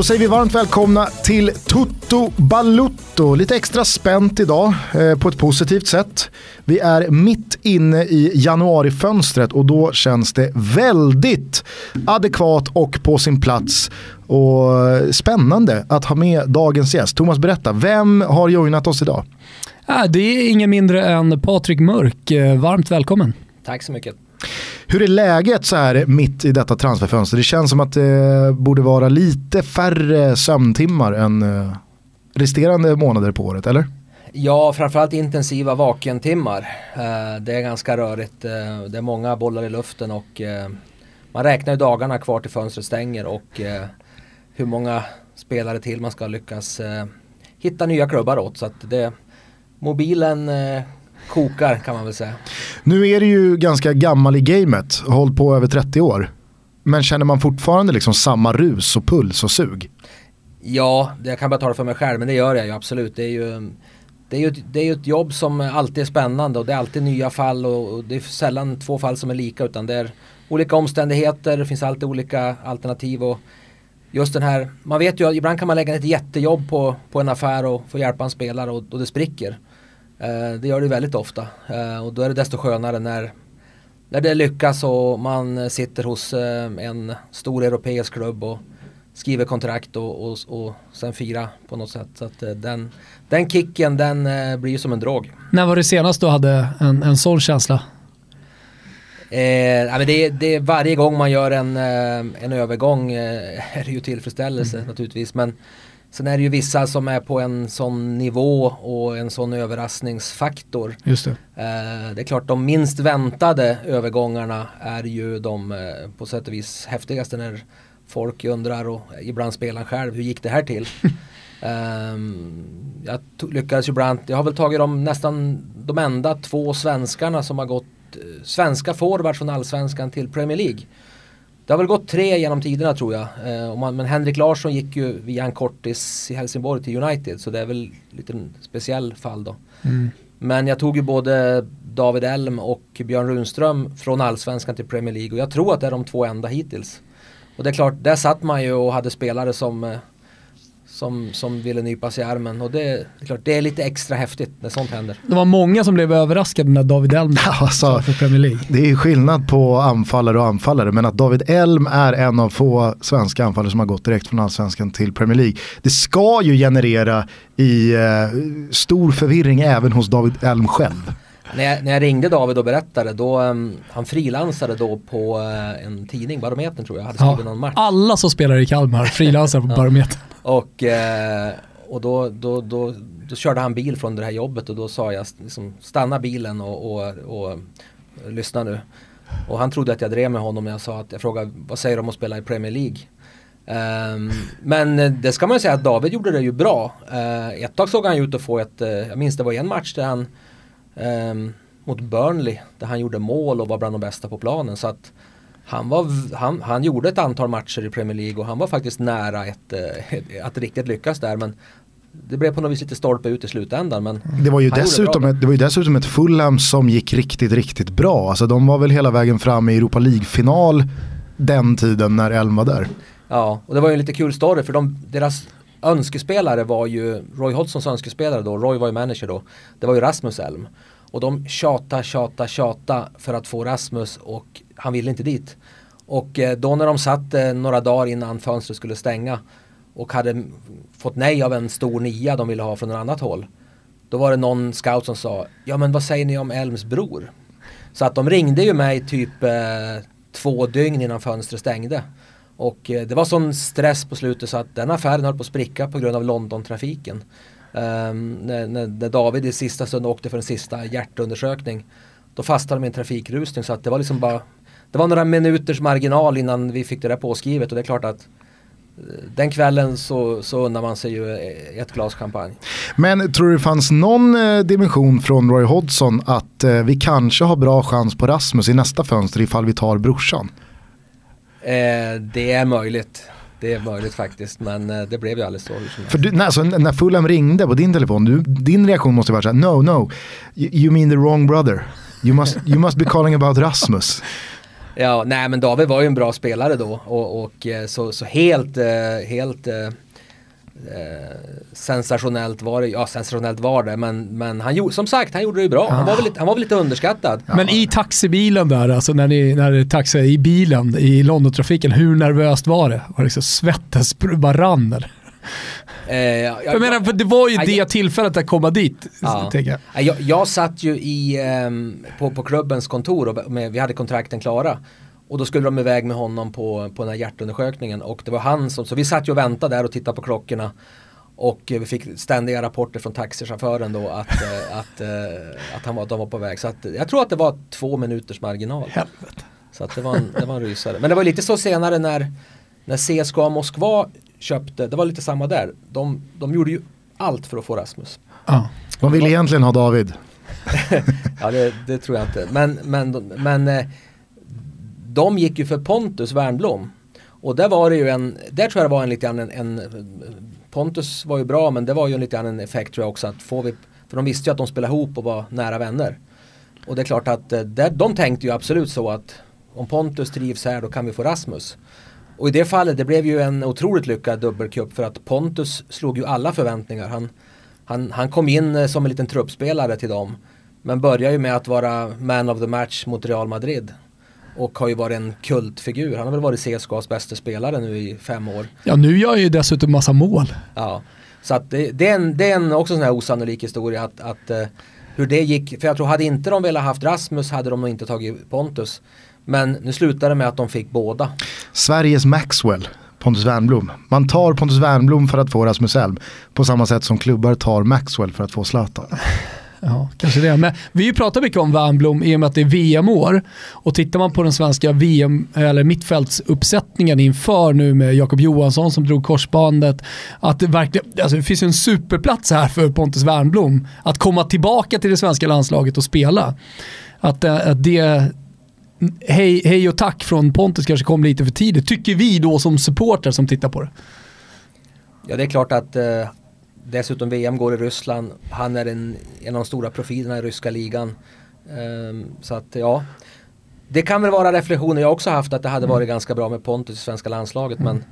Då säger vi varmt välkomna till Tutto Balutto. Lite extra spänt idag eh, på ett positivt sätt. Vi är mitt inne i januarifönstret och då känns det väldigt adekvat och på sin plats och spännande att ha med dagens gäst. Thomas berätta, vem har joinat oss idag? Det är ingen mindre än Patrik Mörk. Eh, varmt välkommen. Tack så mycket. Hur är läget så här mitt i detta transferfönster? Det känns som att det borde vara lite färre sömntimmar än eh, resterande månader på året, eller? Ja, framförallt intensiva vakentimmar. Eh, det är ganska rörigt. Eh, det är många bollar i luften och man räknar ju dagarna kvar till fönstret stänger och hur många spelare till man ska lyckas hitta nya klubbar åt. Så att det, mobilen kokar kan man väl säga. Nu är det ju ganska gammal i gamet, hållit på över 30 år. Men känner man fortfarande liksom samma rus och puls och sug? Ja, jag kan bara tala för mig själv, men det gör jag ju absolut. Det är ju, det är ju, det är ju ett jobb som alltid är spännande och det är alltid nya fall och, det är sällan två fall som är lika utan det är olika omständigheter, det finns alltid olika alternativ och just den här, man vet ju att ibland kan man lägga ett jättejobb på, på en affär och få hjälpa en spelare och, och det spricker. Eh, det gör det väldigt ofta eh, och då är det desto skönare när, när det lyckas och man sitter hos eh, en stor europeisk klubb och skriver kontrakt och, och, och sen fira på något sätt. Så den, den kicken den blir ju som en drog. När var det senast du hade en, en sån känsla? Eh, det, det, varje gång man gör en, en övergång är det ju tillfredsställelse mm. naturligtvis. Men Sen är det ju vissa som är på en sån nivå och en sån överraskningsfaktor. Just det. Eh, det är klart de minst väntade övergångarna är ju de eh, på sätt och vis häftigaste när folk undrar och ibland spelaren själv, hur gick det här till? um, jag lyckades ju ibland, jag har väl tagit de nästan de enda två svenskarna som har gått eh, svenska forwards från allsvenskan till Premier League. Det har väl gått tre genom tiderna tror jag. Eh, men Henrik Larsson gick ju via en kortis i Helsingborg till United så det är väl lite en speciell fall då. Mm. Men jag tog ju både David Elm och Björn Runström från allsvenskan till Premier League och jag tror att det är de två enda hittills. Och det är klart, där satt man ju och hade spelare som eh, som, som ville nypa sig i armen och det, det, är klart, det är lite extra häftigt när sånt händer. Det var många som blev överraskade när David Elm alltså, för Premier League. Det är skillnad på anfallare och anfallare men att David Elm är en av få svenska anfallare som har gått direkt från allsvenskan till Premier League. Det ska ju generera i eh, stor förvirring även hos David Elm själv. När jag, när jag, ringde David och berättade då, um, han frilansade då på uh, en tidning, Barometern tror jag, hade skrivit ja, någon match. Alla som spelar i Kalmar frilansar på Barometern. Och, uh, och då, då, då, då, körde han bil från det här jobbet och då sa jag liksom, stanna bilen och, och, och, lyssna nu. Och han trodde att jag drev med honom när jag sa att jag frågade vad säger du om att spela i Premier League? Um, men det ska man säga att David gjorde det ju bra. Uh, ett tag såg han ut att få ett, uh, jag minns det var en match där han um, mot Burnley där han gjorde mål och var bland de bästa på planen. Så att han, var, han, han gjorde ett antal matcher i Premier League och han var faktiskt nära ett, eh, att riktigt lyckas där. Men det blev på något vis lite stolpe ut i slutändan. Men det, var ju dessutom ett, det var ju dessutom ett Fulham som gick riktigt, riktigt bra. Alltså de var väl hela vägen fram i Europa League-final den tiden när Elm var där. Ja, och det var ju en lite kul story för de, deras önskespelare var ju, Roy Hodgsons önskespelare då, Roy var ju manager då, det var ju Rasmus Elm. Och de tjata, tjata, tjata för att få Rasmus och han ville inte dit. Och eh, då när de satt eh, några dagar innan fönstret skulle stänga och hade fått nej av en stor nia de ville ha från ett annat håll. Då var det någon scout som sa, ja men vad säger ni om Elms bror? Så att de ringde ju mig typ eh, två dygn innan fönstret stängde. Och eh, det var sån stress på slutet så att den affären höll på att spricka på grund av London-trafiken. Um, när, när, David i sista stund åkte för en sista hjärtundersökning då fastnade de i en trafikrusning så att det var liksom bara det var några minuters marginal innan vi fick det där påskrivet och det är klart att eh, den kvällen så, så undrar man sig ju eh, ett glas champagne. Men tror du det fanns någon dimension från Roy Hodgson att eh, vi kanske har bra chans på Rasmus i nästa fönster ifall vi tar brorsan? Eh, det är möjligt. Det är möjligt faktiskt, men eh, det blev ju aldrig så. För du, när, alltså, när Fulham ringde på din telefon, du, din reaktion måste vara såhär, no, no, you, you mean the wrong brother. You must, you must be calling about Rasmus. Ja, nej men David var ju en bra spelare då och, och eh, så, så helt, eh, helt eh, eh, sensationellt var det, ja sensationellt var det, men, men han gjorde, som sagt, han gjorde det ju bra. Han var väl lite, han var väl lite underskattad. Men i taxibilen där, alltså när ni, när ni taxade i bilen i Londontrafiken, hur nervöst var det? Var det liksom svettes bara rann eller? Eh, jag, Jag menar, för det var ju jag- det tillfället att komma dit. Ja. jag. Jag, satt ju i, ehm, på, på klubbens kontor och med, vi hade kontrakten klara. Och då skulle de iväg med honom på, på den här hjärtundersökningen och det var han som, så vi satt ju och väntade där och tittade på klockorna. Och vi fick ständiga rapporter från taxichauffören då att, eh, att, eh, att han var, de var på väg. Så att, jag tror att det var två minuters marginal. Helvete. Så att det, var en, det var en rysare. Men det var lite så senare när, när CSKA Moskva köpte, det var lite samma där. De, de gjorde ju allt för att få Rasmus. Ja. De vill egentligen ha David. Ja det, det tror jag inte. Men, men, men eh, de gick ju för Pontus Wernbloom. Och där var det ju en, där tror jag det var en lite grann en, en Pontus var ju bra men det var ju en lite grann en effekt tror jag också att får vi, för de visste ju att de spelade ihop och var nära vänner. Och det är klart att eh, där, de tänkte ju absolut så att om Pontus trivs här då kan vi få Rasmus. Och i det fallet det blev ju en otroligt lyckad dubbelcup för att Pontus slog ju alla förväntningar. Han, han, han kom in eh, som en liten truppspelare till dem. Men började ju med att vara man of the match mot Real Madrid. Och har ju varit en kultfigur. Han har väl varit CSKAs bästa spelare nu i fem år. ja, nu gör jag ju dessutom massa mål. Ja. Så att det, det är, en, det är en, också en sån här osannolik historia att, att eh, hur det gick. För jag tror hade inte de velat haft Rasmus hade de nog inte tagit Pontus. Men nu slutade det med att de fick båda. Sveriges Maxwell, Pontus Wernbloom. Man tar Pontus Wernbloom för att få Rasmus Elm. På samma sätt som klubbar tar Maxwell för att få Zlatan. Ja, kanske det. Men vi pratar mycket om Wernbloom i och med att det är VM-år. Och tittar man på den svenska VM, eller mittfältsuppsättningen inför nu med Jakob Johansson som drog korsbandet. Att det verkligen, alltså det finns en superplats här för Pontus Wernbloom att komma tillbaka till det svenska landslaget och spela. Att, eh, att det, hej, hej och tack från Pontus kanske kom lite för tidigt, tycker vi då som supporter som tittar på det. Ja det är klart att eh, dessutom VM går i Ryssland. Han är en, en av de stora profilerna i ryska ligan. Ehm, så att ja. Det kan väl vara reflektioner jag också haft att det hade varit ganska bra med Pontus i svenska landslaget men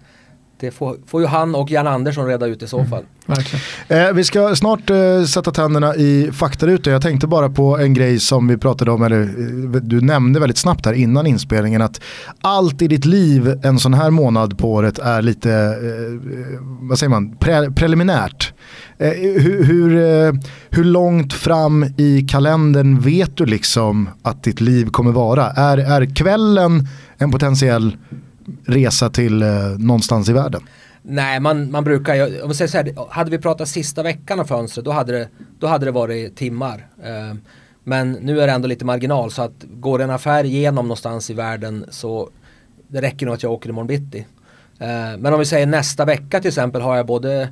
det får, får ju han och Jan Andersson reda ut i så fall. Verkligen. Eh, vi ska snart eh, sätta tänderna i faktarutor. Jag tänkte bara på en grej som vi pratade om, eller eh, du nämnde väldigt snabbt här innan inspelningen, att allt i ditt liv en sån här månad på året är lite, eh, vad säger man, pre preliminärt. Eh, hur, hur, eh, hur långt fram i kalendern vet du liksom att ditt liv kommer vara? Är, är kvällen en potentiell resa till eh, någonstans i världen? Nej, man, man brukar, om vi säger så här, hade vi pratat sista veckan av fönstret då hade det, då hade det varit timmar. Eh, men nu är det ändå lite marginal så att går en affär igenom någonstans i världen så det räcker nog att jag åker imorgon bitti. Eh, men om vi säger nästa vecka till exempel har jag både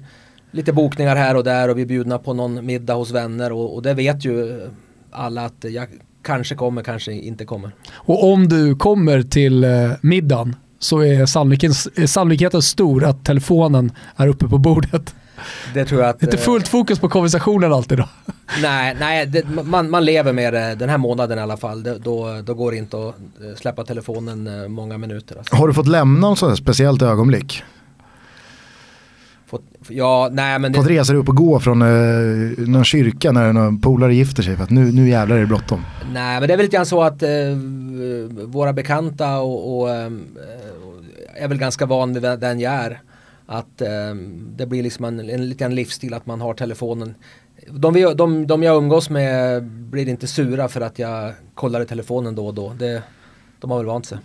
lite bokningar här och där och vi är bjudna på någon middag hos vänner och, och det vet ju alla att jag kanske kommer, kanske inte kommer. Och om du kommer till eh, middagen så är sannolikheten, är sannolikheten stor att telefonen är uppe på bordet. Det tror jag att... Inte eh, fullt fokus på konversationen alltid då. Nej, nej det, man, man lever med det den här månaden i alla fall. Det, då, då går det inte att eh, släppa telefonen eh, många minuter. Alltså. Har du fått lämna något sånt speciellt ögonblick? Ja, nej men det, Fått resa upp och gå från eh, någon kyrka när någon polare gifter sig för att nu, nu jävlar är det bråttom. nej, men det är väl lite grann så att eh, våra bekanta och, och eh, är väl ganska van vid den jag är. Att eh, det blir liksom en, en liten livsstil att man har telefonen. De, de, de jag umgås med blir inte sura för att jag kollar i telefonen då och då. Det, de har väl vant sig.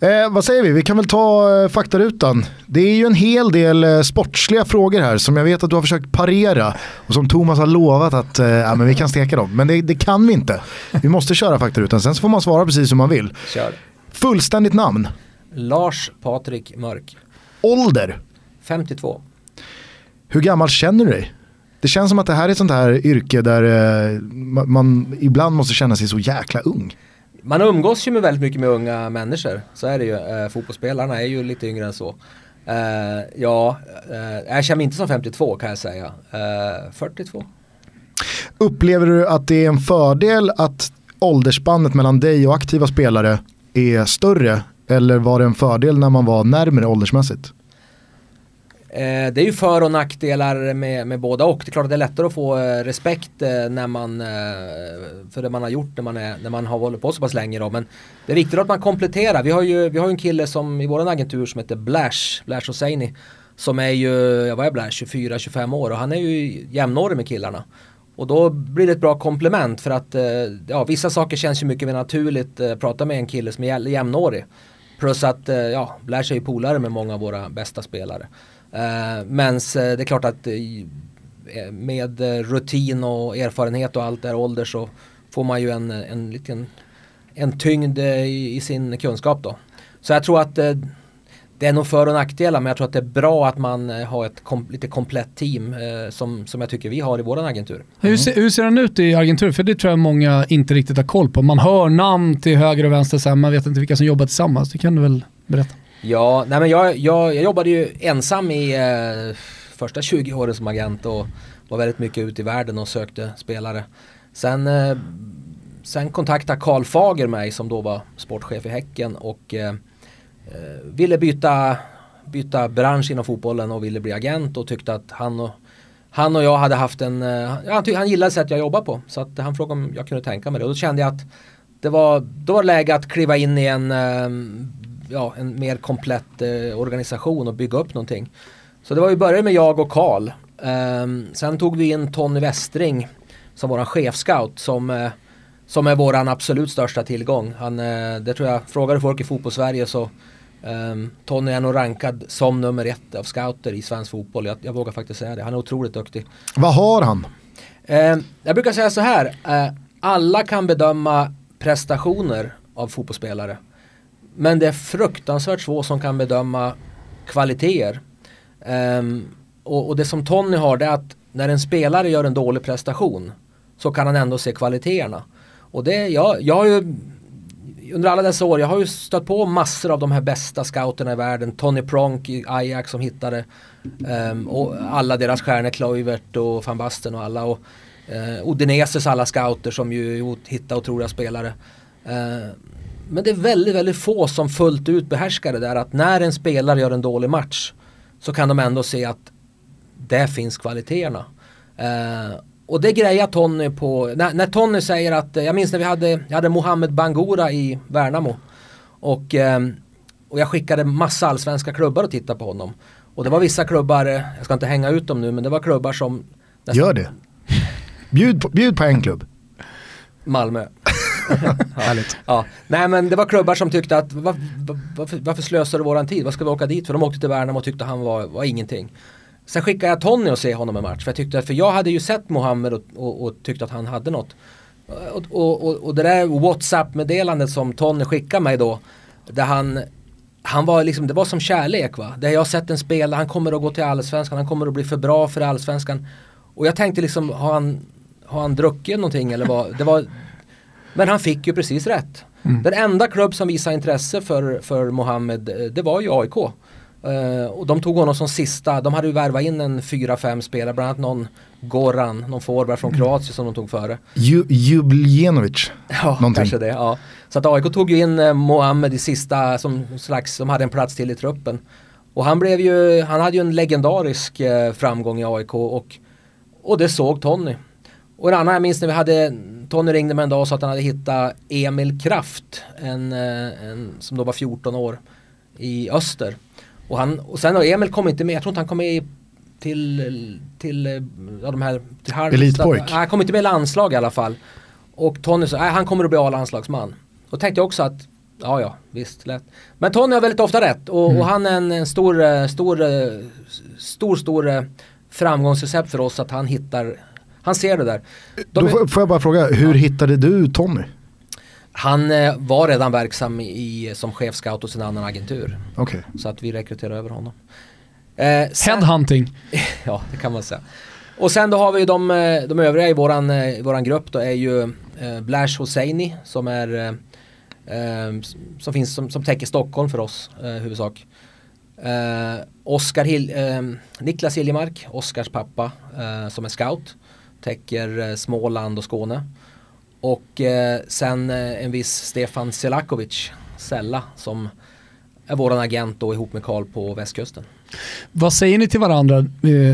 Eh, vad säger vi? Vi kan väl ta eh, faktarutan. Det är ju en hel del eh, sportsliga frågor här som jag vet att du har försökt parera och som Thomas har lovat att eh, ja, men vi kan steka dem. Men det, det kan vi inte. Vi måste köra faktarutan, sen så får man svara precis som man vill. Kör. Fullständigt namn, Lars Patrik Mörk. ålder, 52. hur gammal känner du dig? Det känns som att det här är ett sånt här yrke där eh, man, man ibland måste känna sig så jäkla ung. Man umgås ju med väldigt mycket med unga människor. Så är det ju. Eh, fotbollsspelarna är ju lite yngre än så. Eh, ja, eh, jag känner mig inte som 52 kan jag säga. Eh, 42. Upplever du att det är en fördel att åldersspannet mellan dig och aktiva spelare är större eller var det en fördel när man var närmare åldersmässigt? Eh, det är ju för och nackdelar med, med båda och. Det är klart att det är lättare att få eh, respekt eh, när man, eh, för det man har gjort när man, är, när man har hållit på så pass länge. Då. Men det är viktigt att man kompletterar. Vi har ju, vi har ju en kille som i vår agentur som heter Blash, Blash Hosseini. Som är ju, vad är Blash, 24-25 år och han är ju jämnårig med killarna. Och då blir det ett bra komplement för att eh, ja, vissa saker känns ju mycket mer naturligt. att prata med en kille som är jämnårig. Plus att ja, Blash är ju polare med många av våra bästa spelare. Uh, Men eh, det är klart att uh, med rutin och erfarenhet och allt där ålder så får man ju en, en liten en tyngd i, i sin kunskap då. Så jag tror att det är nog för och nackdelar men jag tror att det är bra att man har ett kom, lite komplett team eh, som, som jag tycker vi har i vår agentur. Mm. Hur, ser, hur ser den ut i agenturen? För det tror jag många inte riktigt har koll på. Man hör namn till höger och vänster, så här, man vet inte vilka som jobbar tillsammans. Det kan du väl berätta? Ja, nej men jag, jag, jag jobbade ju ensam i eh, första 20 åren som agent och var väldigt mycket ute i världen och sökte spelare. Sen, eh, sen kontaktade Karl Fager mig som då var sportchef i Häcken och eh, eh, ville byta, byta bransch inom fotbollen och ville bli agent och tyckte att han och, han och jag hade haft en, eh, han, han gillade sättet jag jobbar på så att han frågade om jag kunde tänka mig det och då kände jag att det var, då var det läge att kliva in i en eh, ja, en mer komplett eh, organisation och bygga upp någonting. Så det var ju började med jag och Karl. Um, sen tog vi in Tony Westring som våran chefscout som, uh, som är våran absolut största tillgång. Han, uh, det tror jag, frågar du folk i fotbollssverige så um, Tony är nog rankad som nummer ett av scouter i svensk fotboll. Jag, jag vågar faktiskt säga det. Han är otroligt duktig. Vad har han? Uh, jag brukar säga så här. alla kan bedöma prestationer av fotbollsspelare. Men det är fruktansvärt få som kan bedöma kvaliteter. Um, och, och, det som Tony har det är att när en spelare gör en dålig prestation så kan han ändå se kvaliteterna. Och det, jag, jag har ju under alla dessa år, jag har ju stött på massor av de här bästa scouterna i världen. Tony Pronk i Ajax som hittade um, och alla deras stjärnor, Kluivert och van Basten och alla. Och eh, uh, Odineses alla scouter som ju hittar otroliga spelare. Uh, men det är väldigt, väldigt få som fullt ut behärskar det där att när en spelare gör en dålig match så kan de ändå se att det finns kvaliteterna. Uh, och det grejar Tony på, när, när, Tony säger att, jag minns när vi hade, jag hade Mohamed Bangura i Värnamo. Och, um, och jag skickade massa allsvenska klubbar och titta på honom. Och det var vissa klubbar, jag ska inte hänga ut dem nu, men det var klubbar som... Nästan, Gör det. Bjud på, bjud på en klubb. Malmö. Härligt. Ja. Nej men det var klubbar som tyckte att var, varför, varför slösar du våran tid? Vad ska vi åka dit för? De åkte till Värnamo och tyckte han var, var ingenting. Sen skickade jag Tony och se honom en match. För jag, tyckte, för jag hade ju sett Mohammed och, och, och tyckte att han hade något. Och, och, och det där WhatsApp-meddelandet som Tony skickade mig då. Där han han var liksom, det var som kärlek va. Där jag har sett en spelare, han kommer att gå till allsvenskan, han kommer att bli för bra för allsvenskan. Och jag tänkte liksom, har han, har han druckit någonting eller vad? Det var, men han fick ju precis rätt. Mm. Den enda klubb som visade intresse för, för Mohammed eh, det var ju AIK. Uh, eh, och de tog honom som sista, de hade ju värvat in en fyra, fem spelare, bland annat någon Goran, någon forward från mm. Kroatien som de tog före. Ju, Jubiljenovic. Ja, någonting. kanske det. Ja. Så att AIK tog ju in uh, Mohammed i sista, som slags, de hade en plats till i truppen. Och han blev ju, han hade ju en legendarisk uh, framgång i AIK och, och det såg Tony. Och en annan jag minns när vi hade, Tony ringde mig en dag och sa att han hade hittat Emil Kraft, en, eh, en, som då var 14 år, i öster. Och, han, och sen Emil kom inte med, jag tror inte han kom med till, till ja, de här... Till Elitpojk? Nej, han kom inte med i landslag i alla fall. Och Tony sa, nej han kommer att bli A-landslagsman. Och tänkte jag också att, ja ja, visst lätt. Men Tony har väldigt ofta rätt och, mm. och han är en, en, stor, eh, stor, eh, stor, stor framgångsrecept för oss att han hittar han ser det där. De Då får jag bara fråga, hur ja. hittade du Tommy? Han eh, var redan verksam i, som chefscout hos en annan agentur. Okay. Så att vi rekryterade över honom. Eh, sen, Headhunting. ja, det kan man säga. Och sen då har vi de, eh, de övriga i våran, eh, våran grupp då är ju eh, Blash Hosseini som är eh, som finns som, som täcker Stockholm för oss eh, huvudsak. Eh, Oskar Hil eh, Niklas Hiljemark, Oskars pappa eh, som är scout täcker eh, Småland och Skåne. Och eh, sen eh, en viss Stefan Selakovic Sella som är våran agent då ihop med Karl på västkusten. Vad säger ni till varandra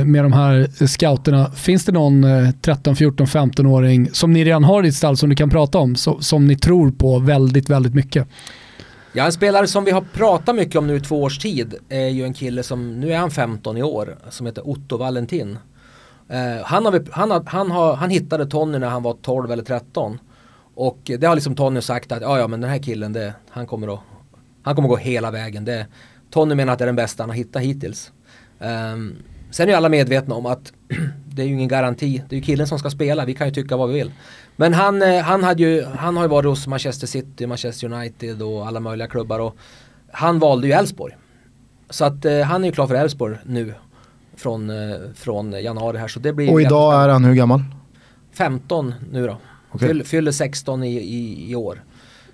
med de här scouterna? Finns det någon 13, 14, 15-åring som ni redan har i ditt stall som du kan prata om, som ni tror på väldigt, väldigt mycket? Ja, en spelare som vi har pratat mycket om nu i två års tid är ju en kille som, nu är han 15 i år, som heter Otto Valentin. Eh, han, har, han, har, han, har, han hittade Tony när han var 12 eller 13. Och det har liksom Tony sagt att ja, ja men den här killen, det, han, kommer att, han kommer gå hela vägen. Det, Tony menar att det är den bästa han har hittat hittills. Um, sen är ju alla medvetna om att det är ju ingen garanti. Det är ju killen som ska spela, vi kan ju tycka vad vi vill. Men han, eh, han, hade ju, han har ju varit hos Manchester City, Manchester United och alla möjliga klubbar. Och han valde ju Elfsborg. Så att eh, han är ju klar för Elfsborg nu. Från, eh, från januari här. Så det blir och idag är han hur gammal? 15 nu då. Okay. Fyller, fyller 16 i, i, i år.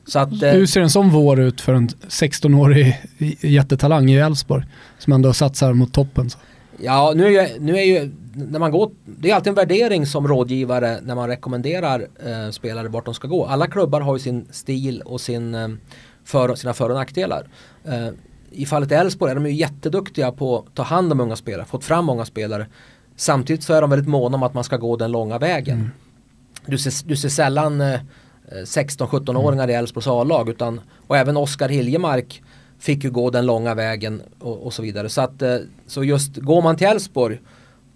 Så att, Hur ser en sån vår ut för en 16-årig jättetalang i Elfsborg? Som ändå satsar mot toppen. Så. Ja, nu är, ju, nu är ju, när man går, det är alltid en värdering som rådgivare när man rekommenderar eh, spelare vart de ska gå. Alla klubbar har ju sin stil och sin, eh, för, sina för och nackdelar. Eh, I fallet Elfsborg är de ju jätteduktiga på att ta hand om unga spelare, fått fram många spelare. Samtidigt så är de väldigt måna om att man ska gå den långa vägen. Mm. Du, ser, du ser sällan eh, 16-17-åringar mm. i Elfsborgs A-lag utan, och även Oskar Hiljemark fick ju gå den långa vägen och, och så vidare. Så, att, eh, så just går man till Elfsborg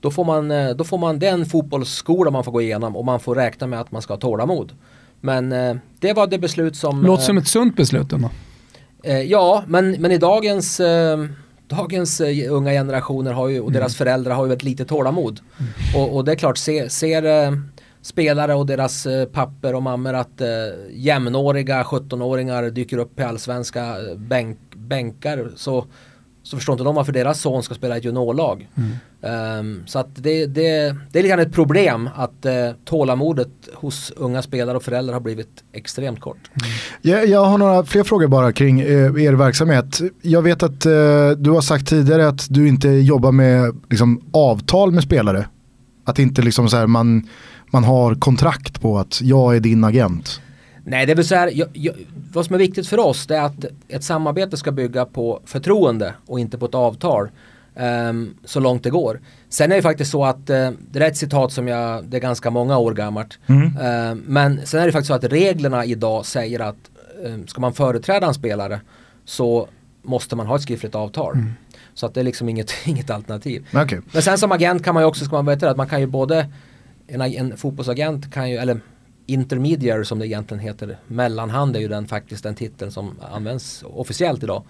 då får, man, eh, då får man den fotbollsskola man får gå igenom och man får räkna med att man ska ha tålamod. Men eh, det var det beslut som... Låter som ett sunt beslut ändå. Ja, men, men i dagens, dagens unga generationer har ju, och deras mm. föräldrar har ju ett litet tålamod. Mm. Och, och, det är klart, ser, ser spelare och deras eh, papper och mammor att eh, jämnåriga 17-åringar dyker upp i allsvenska eh, bänk, bänkar så, så förstår inte de varför deras son ska spela i ett juniorlag. Mm. Um, så att det, det, det är lite ett problem att uh, tålamodet hos unga spelare och föräldrar har blivit extremt kort. Mm. Jag, jag, har några fler frågor bara kring uh, er verksamhet. Jag vet att uh, du har sagt tidigare att du inte jobbar med liksom, avtal med spelare. Att inte liksom så här, man man har kontrakt på att jag är din agent? Nej, det är väl så här, jag, jag, vad som är viktigt för oss det är att ett samarbete ska bygga på förtroende och inte på ett avtal. Um, så långt det går. Sen är det faktiskt så att, uh, det är ett citat som jag, det är ganska många år gammalt. Mm. Uh, men sen är det faktiskt så att reglerna idag säger att uh, ska man företräda en spelare så måste man ha ett skriftligt avtal. Mm. Så att det är liksom inget, inget alternativ. Okay. Men sen som agent kan man ju också, ska man veta att man kan ju både en, en fotbollsagent kan ju, eller intermediary som det egentligen heter, mellanhand är ju den faktiskt den titeln som används officiellt idag.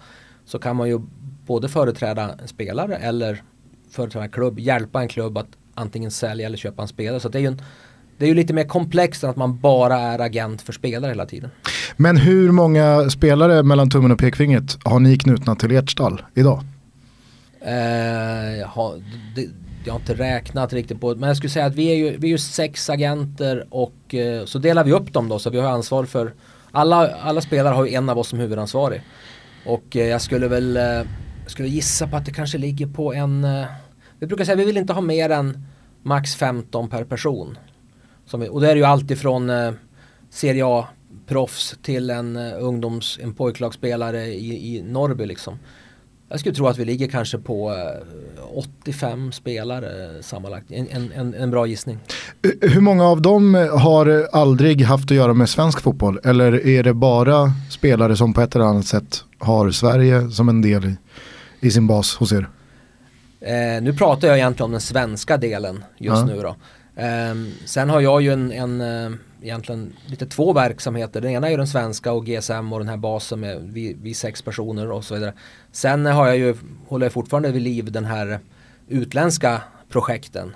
Så kan man ju både företräda en spelare eller företräda en klubb, hjälpa en klubb att antingen sälja eller köpa en spelare. Så det är ju en, det är ju lite mer komplext än att man bara är agent för spelare hela tiden. Men hur många spelare mellan tummen och pekfingret har ni knutna till ert stall idag? Eh, ha, det, jag har inte räknat riktigt på det. Men jag skulle säga att vi är ju, vi är ju sex agenter och eh, så delar vi upp dem då. Så vi har ansvar för alla, alla spelare har ju en av oss som huvudansvarig. Och eh, jag skulle väl eh, skulle gissa på att det kanske ligger på en eh, Vi brukar säga att vi vill inte ha mer än max 15 per person. Vi, och det är ju alltifrån eh, Serie A-proffs till en eh, ungdoms, en pojklagsspelare i, i Norrby liksom. Jag skulle tro att vi ligger kanske på 85 eh, spelare sammanlagt. En, en, en, bra gissning. Hur många av dem har aldrig haft att göra med svensk fotboll? Eller är det bara spelare som på ett eller annat sätt har Sverige som en del i, i sin bas hos er? Eh, nu pratar jag egentligen om den svenska delen just ja. nu då. Eh, sen har jag ju en, en eh, egentligen lite två verksamheter. Den ena är ju den svenska och GSM och den här basen med vi, vi sex personer och så vidare. Sen har jag ju, håller jag fortfarande vid liv den här utländska projekten.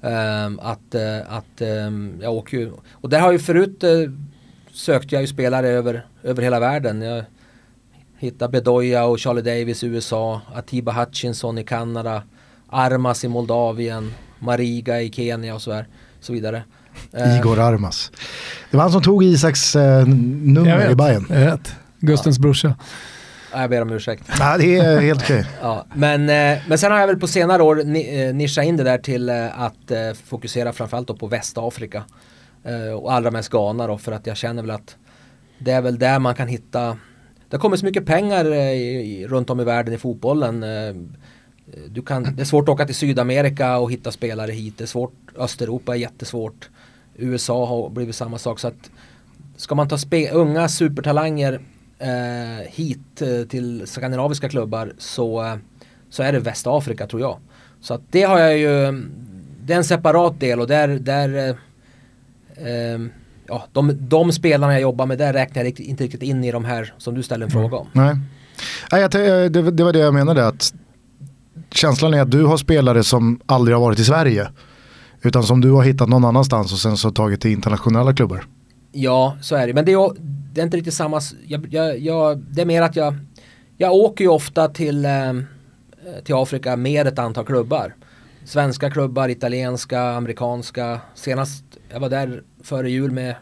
Um, att eh, att um, jag åker ju, och där har ju förut uh, sökte jag ju spelare över, över hela världen. Jag hittade Bedoya och Charlie Davis i USA, Atiba Hutchinson i Kanada, Armas i Moldavien, Mariga i Kenya och så, här, så vidare. Eh. Igor Armas. Det var han som tog Isaks eh, nummer i Bayern. Jag vet. Gustens ja. brorsa. Jag ber om ursäkt. Ja, det är helt okej. ja, men, eh, men sen har jag väl på senare år eh, nischat in det där till att fokusera framförallt på Västafrika. och allra mest Ghana då för att jag känner väl att det är väl där man kan hitta det har kommit så mycket pengar i, runt om i världen i fotbollen. Du kan, det är svårt att åka till Sydamerika och hitta spelare hit. Det är svårt, Östeuropa är jättesvårt. USA har blivit samma sak. Så att ska man ta unga supertalanger eh, hit eh, till skandinaviska klubbar så, eh, så är det Västafrika tror jag. Så att det har jag ju, det är en separat del och där, där eh, ja, de, de spelarna jag jobbar med, där räknar jag inte riktigt in i de här som du ställer en fråga om. Nej, Nej det, det var det jag menade, att känslan är att du har spelare som aldrig har varit i Sverige. Utan som du har hittat någon annanstans och sen så tagit till internationella klubbar. Ja, så är det. Men det är, det är inte riktigt samma. Jag, jag, jag, det är mer att jag, jag åker ju ofta till, eh, till Afrika med ett antal klubbar. Svenska klubbar, italienska, amerikanska. Senast jag var där före jul med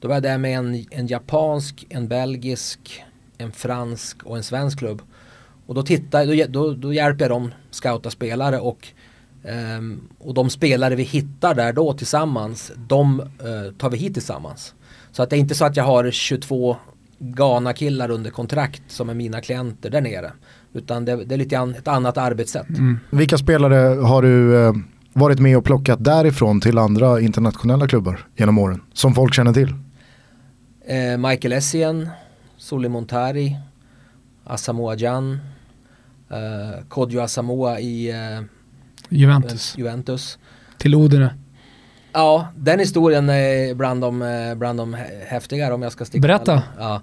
då var jag där med en, en japansk, en belgisk, en fransk och en svensk klubb. Och då, tittar, då, då, då hjälper jag dem scouta spelare och, um, och de spelare vi hittar där då tillsammans, de uh, tar vi hit tillsammans. Så att det är inte så att jag har 22 Ghana-killar under kontrakt som är mina klienter där nere. Utan det, det är lite an, ett annat arbetssätt. Mm. Vilka spelare har du uh, varit med och plockat därifrån till andra internationella klubbar genom åren? Som folk känner till? Uh, Michael Essien, Soli Montari, Asamoah Jan, uh, Kodjo Asamoah i Juventus. Juventus. Till Odene. Ja, den historien är bland de, eh, bland de häftigare om jag ska sticka Berätta. Ja.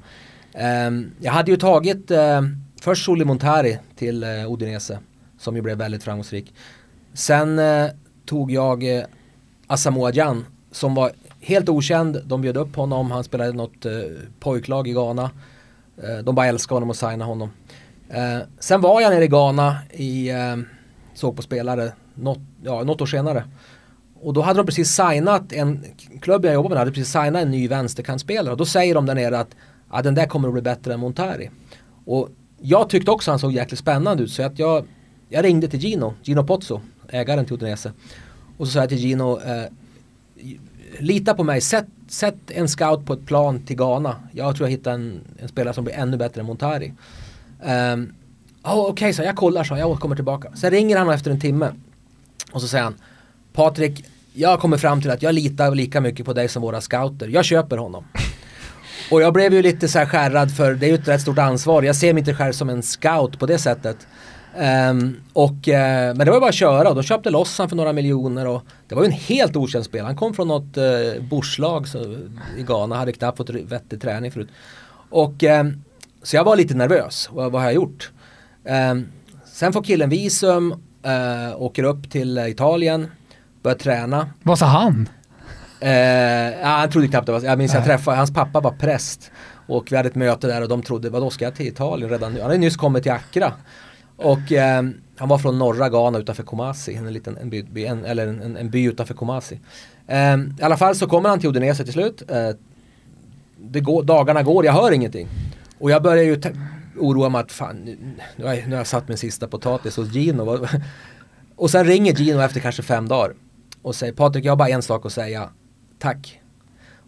Um, jag hade ju tagit uh, först Soli Montari till uh, Udinese som ju blev väldigt framgångsrik. Sen tog jag Asamoah Jan som var helt okänd. De bjöd upp honom, han spelade något pojklag i Ghana. de bara älskade honom och signade honom. sen var jag nere i Ghana i, såg på spelare något, ja, något år senare. Och då hade de precis signat en klubb jag jobbar med hade precis signat en ny vänsterkantspelare och då säger de där nere att ah, den där kommer att bli bättre än Montari. Och jag tyckte också han såg jäkligt spännande ut så att jag, jag ringde till Gino, Gino Pozzo, ägaren till Udinese. Och så sa jag till Gino, eh, lita på mig, sätt, sätt en scout på ett plan till Ghana. Jag tror jag hittar en, en spelare som blir ännu bättre än Montari. Um, oh, Okej, okay, så jag kollar så jag kommer tillbaka. Sen ringer han efter en timme och så säger han Patrik, jag kommer fram till att jag litar lika mycket på dig som våra scouter. Jag köper honom. Och jag blev ju lite så här skärrad för det är ju ett rätt stort ansvar. Jag ser mig inte själv som en scout på det sättet. Um, och, uh, men det var ju bara att köra och de köpte loss han för några miljoner och det var ju en helt okänd spelare. Han kom från något uh, borslag i Ghana, hade knappt fått vettig träning förut. Och, um, så jag var lite nervös, vad, vad har jag gjort? Um, sen får killen visum, uh, åker upp till Italien, började träna. Vad sa han? Eh, ja, han trodde knappt det var, jag minns jag träffade, hans pappa var präst. Och vi hade ett möte där och de trodde, vadå ska jag till Italien redan nu? Han hade nyss kommit till Accra. Och eh, han var från norra Ghana utanför Kumasi, en liten en by, en, eller en, en, by utanför Kumasi. Eh, I alla fall så kommer han till Udinese till slut. Eh, går, dagarna går, jag hör ingenting. Och jag börjar ju oroa mig att fan, nu, nu, har jag, nu har jag satt min sista potatis hos Gino. och sen ringer Gino efter kanske fem dagar och säger Patrik jag har bara en sak att säga. Tack.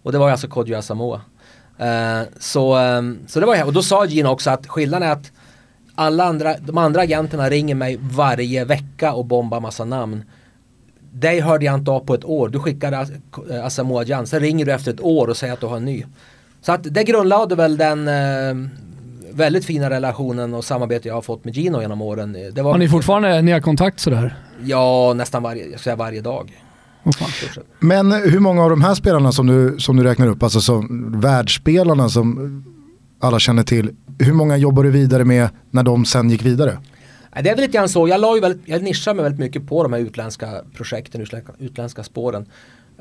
Och det var alltså Kodjo Asamoah. Uh, så, um, så det var jag. Och då sa Gino också att skillnaden är att alla andra, de andra agenterna ringer mig varje vecka och bombar massa namn. Dig hörde jag inte av på ett år. Du skickade eh, Asamoah Jan. Sen ringer du efter ett år och säger att du har en ny. Så att det grundlade väl den uh, väldigt fina relationen och samarbete jag har fått med Gino genom åren. Det var har ni fortfarande ni har kontakt sådär? Ja, nästan varje, jag säga varje dag. Oh, Men hur många av de här spelarna som du, som du räknar upp, alltså som världsspelarna som alla känner till, hur många jobbar du vidare med när de sen gick vidare? Det är väl lite grann så, jag, la ju väldigt, jag nischar mig väldigt mycket på de här utländska projekten, utländska, utländska spåren.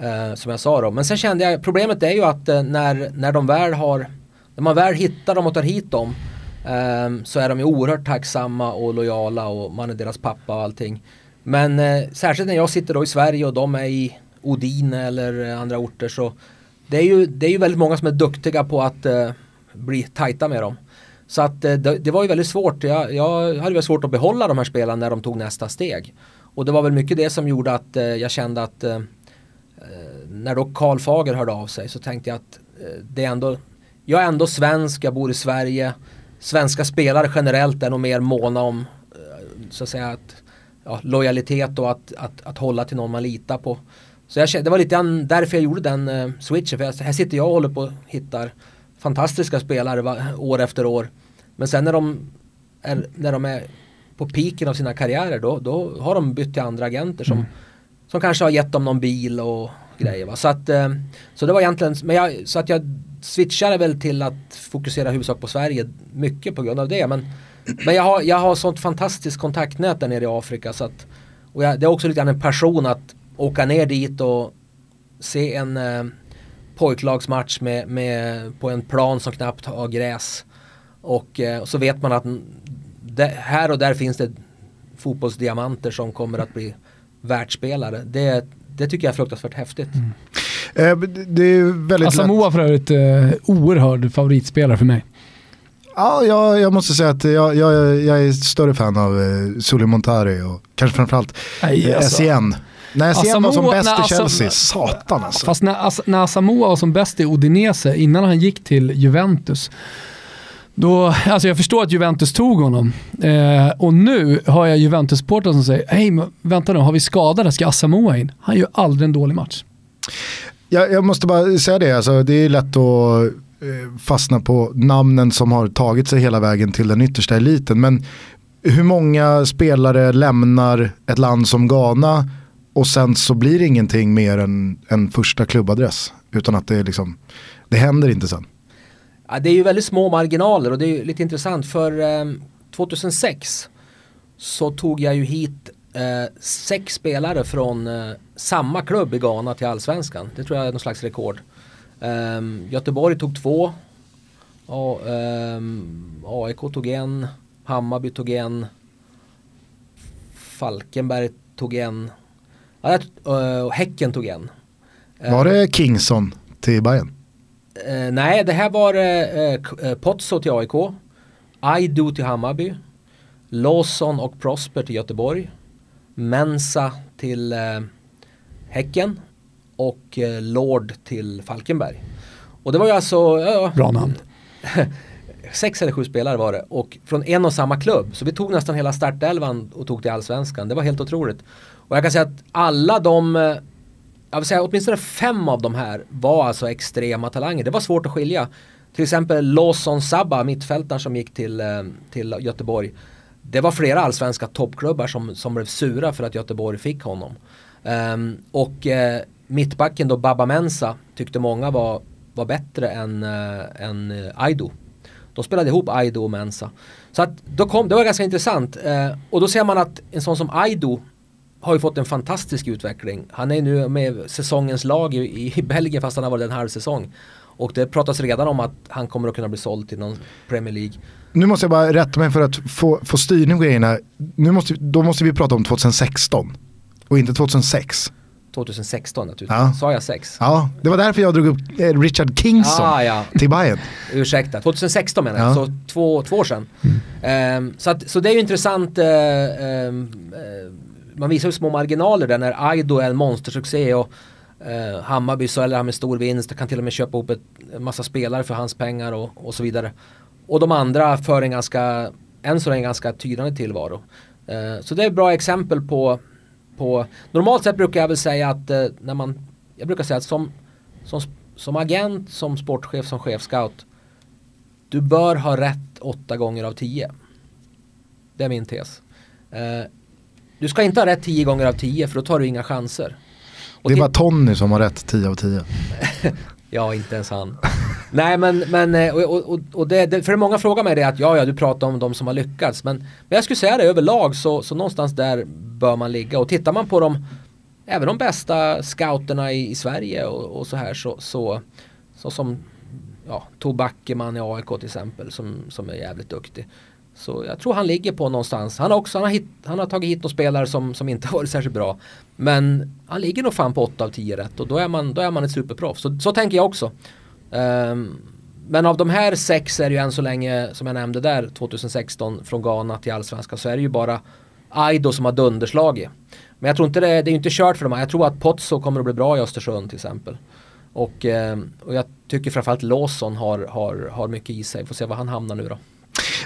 Eh, som jag sa då. Men sen kände jag, problemet är ju att eh, när, när de väl har, när man väl hittar dem och tar hit dem eh, så är de ju oerhört tacksamma och lojala och man är deras pappa och allting. Men eh, särskilt när jag sitter då i Sverige och de är i Odine eller andra orter så det är ju, det är ju väldigt många som är duktiga på att eh, bli tajta med dem. Så att eh, det, det, var ju väldigt svårt. Jag, jag hade väldigt svårt att behålla de här spelarna när de tog nästa steg. Och det var väl mycket det som gjorde att eh, jag kände att eh, eh när då Karl Fager hörde av sig så tänkte jag att eh, det är ändå jag är ändå svensk, jag bor i Sverige. svenska spelare generellt är nog mer måna om eh, så att säga att, ja, lojalitet och att, att, att hålla till någon man litar på. Så jag, det var lite grann därför jag gjorde den uh, switchen. För jag, här sitter jag och håller på och hittar fantastiska spelare va, år efter år. Men sen när de är, när de är på piken av sina karriärer då, då har de bytt till andra agenter som, mm. som kanske har gett dem någon bil och grejer. Va? Så, att, uh, så det var egentligen, men jag, så att jag switchade väl till att fokusera huvudsak på Sverige mycket på grund av det. Men, men jag, har, jag har sånt fantastiskt kontaktnät där nere i Afrika. Så att, och jag, det är också lite grann en passion att åka ner dit och se en eh, pojklagsmatch med, med, på en plan som knappt har gräs. Och, eh, och så vet man att det, här och där finns det fotbollsdiamanter som kommer att bli världsspelare. Det, det tycker jag är fruktansvärt häftigt. Mm. Eh, det är väldigt Asamoah för övrigt eh, oerhörd favoritspelare för mig. Ja, jag, jag måste säga att jag, jag, jag är större fan av eh, Suli Montari och kanske framförallt eh, alltså. SCN. När Essien var som bäst i Chelsea, satan alltså. Fast när, när Asamoah var som bäst i Udinese, innan han gick till Juventus, då, alltså jag förstår att Juventus tog honom. Eh, och nu har jag Juventus-supportrar som säger, hej vänta nu, har vi skadade? Ska Asamoah in? Han gör aldrig en dålig match. Jag, jag måste bara säga det, alltså, det är lätt att eh, fastna på namnen som har tagit sig hela vägen till den yttersta eliten. Men hur många spelare lämnar ett land som Ghana och sen så blir det ingenting mer än en första klubbadress. Utan att det, liksom, det händer inte sen. Ja, det är ju väldigt små marginaler och det är lite intressant för eh, 2006 så tog jag ju hit eh, sex spelare från eh, samma klubb i Ghana till allsvenskan. Det tror jag är någon slags rekord. Um, Göteborg tog två. Och, ehm, AIK tog en. Hammarby tog en. Falkenberg tog en. Ja, uh, och Häcken tog en. Var det Kingsson till Bayern? Uh, nej, det här var uh, Pozzo till AIK. Aido till Hammarby. Lawson och Prosper till Göteborg. Mensa till Häcken och eh, Lord till Falkenberg. Och det var ju alltså... Ja, Bra namn. sex eller sju spelare var det och från en och samma klubb. Så vi tog nästan hela startelvan och tog till allsvenskan. Det var helt otroligt. Och jag kan säga att alla de, eh, jag vill säga åtminstone fem av de här var alltså extrema talanger. Det var svårt att skilja. Till exempel Lawson Sabba, mittfältaren som gick till, eh, till Göteborg. Det var flera allsvenska toppklubbar som, som blev sura för att Göteborg fick honom. Um, och uh, mittbacken då Baba Mensa tyckte många var, var bättre än, uh, än uh, Aido. De spelade ihop Aido och Mensa. Så att då kom, det var ganska intressant. Uh, och då ser man att en sån som Aido har ju fått en fantastisk utveckling. Han är nu med säsongens lag i, i Belgien fast han har varit en halv säsong. Och det pratas redan om att han kommer att kunna bli såld till någon Premier League. Nu måste jag bara rätta mig för att få, få styrning på grejerna. Nu måste, då måste vi prata om 2016 och inte 2006. 2016 naturligtvis. Ja. Sa jag 6? Ja, det var därför jag drog upp eh, Richard Kingston ah, ja. till Bayern. Ursäkta, 2016 menar jag, ja. så två, två år sedan. Mm. Um, så, att, så det är ju intressant, uh, um, uh, man visar ju små marginaler där när Aido är en monstersuccé och Eh, Hammarby säljer han med stor vinst kan till och med köpa ihop ett, en massa spelare för hans pengar och, och så vidare. Och de andra för en ganska, än så länge ganska tydande tillvaro. Eh, så det är ett bra exempel på på, normalt sett brukar jag väl säga att eh, när man, jag brukar säga att som, som, som agent, som sportchef, som chefscout, du bör ha rätt åtta gånger av tio. Det är min tes. Eh, du ska inte ha rätt tio gånger av tio för då tar du inga chanser. Och det är bara Tony som har rätt tio av tio. ja, inte ens han. Nej men, men eh, och, och, och det, det, för många frågar mig det att ja, ja du pratar om de som har lyckats. Men, men jag skulle säga det överlag så, så någonstans där bör man ligga. Och tittar man på de, även de bästa scouterna i, i Sverige och, och, så här så, så, så som ja, Tor Backeman i AIK till exempel som, som är jävligt duktig. Så jag tror han ligger på någonstans. Han har, också, han har, hit, han har tagit hit några spelare som, som inte har varit särskilt bra. Men han ligger nog fan på 8 av 10 rätt och då är man, då är man ett superproffs. Så, så tänker jag också. Um, men av de här sex är det ju än så länge, som jag nämnde där, 2016 från Ghana till Allsvenskan så är det ju bara Aido som har dunderslagit. Men jag tror inte det, det är inte kört för dem. Jag tror att Pozzo kommer att bli bra i Östersund till exempel. Och, ehm, och jag tycker framförallt Lawson har, har, har mycket i sig. Får se var han hamnar nu då.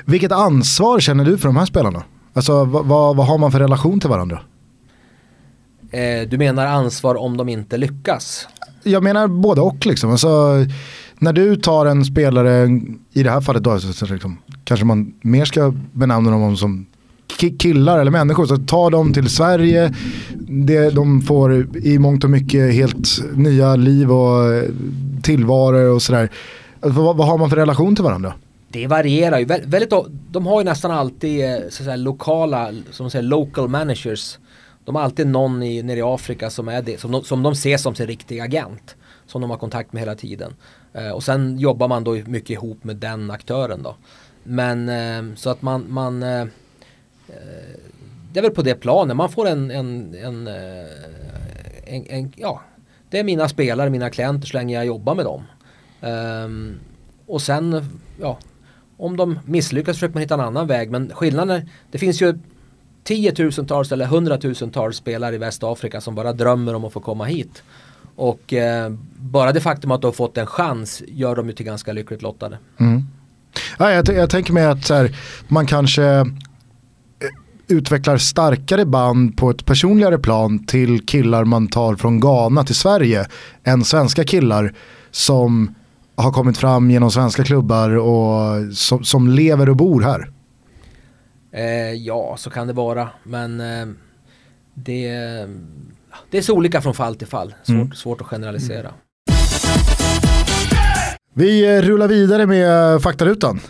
Vilket ansvar känner du för de här spelarna? Alltså vad, vad, har man för relation till varandra? Eh, du menar ansvar om de inte lyckas? Jag menar både och liksom. Alltså, när du tar en spelare, i det här fallet då, så, liksom, kanske man mer ska benämna dem som killar eller människor. Så ta dem till Sverige, det, de får i mångt och mycket helt nya liv och tillvaro och sådär. Alltså, vad, vad har man för relation till varandra? Det varierar ju väldigt, de har ju nästan alltid eh, så att säga, lokala, som säger local managers. De har alltid någon i, nere i Afrika som är det, som de, som de ser som sin riktiga agent. Som de har kontakt med hela tiden. Eh, och sen jobbar man då mycket ihop med den aktören då. Men eh, så att man, man eh, eh det är väl på det planet. Man får en, en, en, eh, en, en ja, det är mina spelare, mina klienter så länge jag jobbar med dem. Ehm, och sen, ja, om de misslyckas försöker man hitta en annan väg. Men skillnaden är, det finns ju tiotusentals eller hundratusentals spelare i Västafrika som bara drömmer om att få komma hit. Och eh, bara det faktum att de har fått en chans gör dem ju till ganska lyckligt lottade. Mm. Ja, jag, jag, tänker mig att här, man kanske eh, utvecklar starkare band på ett personligare plan till killar man tar från Ghana till Sverige än svenska killar som har kommit fram genom svenska klubbar och som, som lever och bor här. Eh, ja, så kan det vara. Men eh, det, det är så olika från fall till fall. Svårt, mm. svårt att generalisera. Mm. Vi rullar vidare med faktarutan.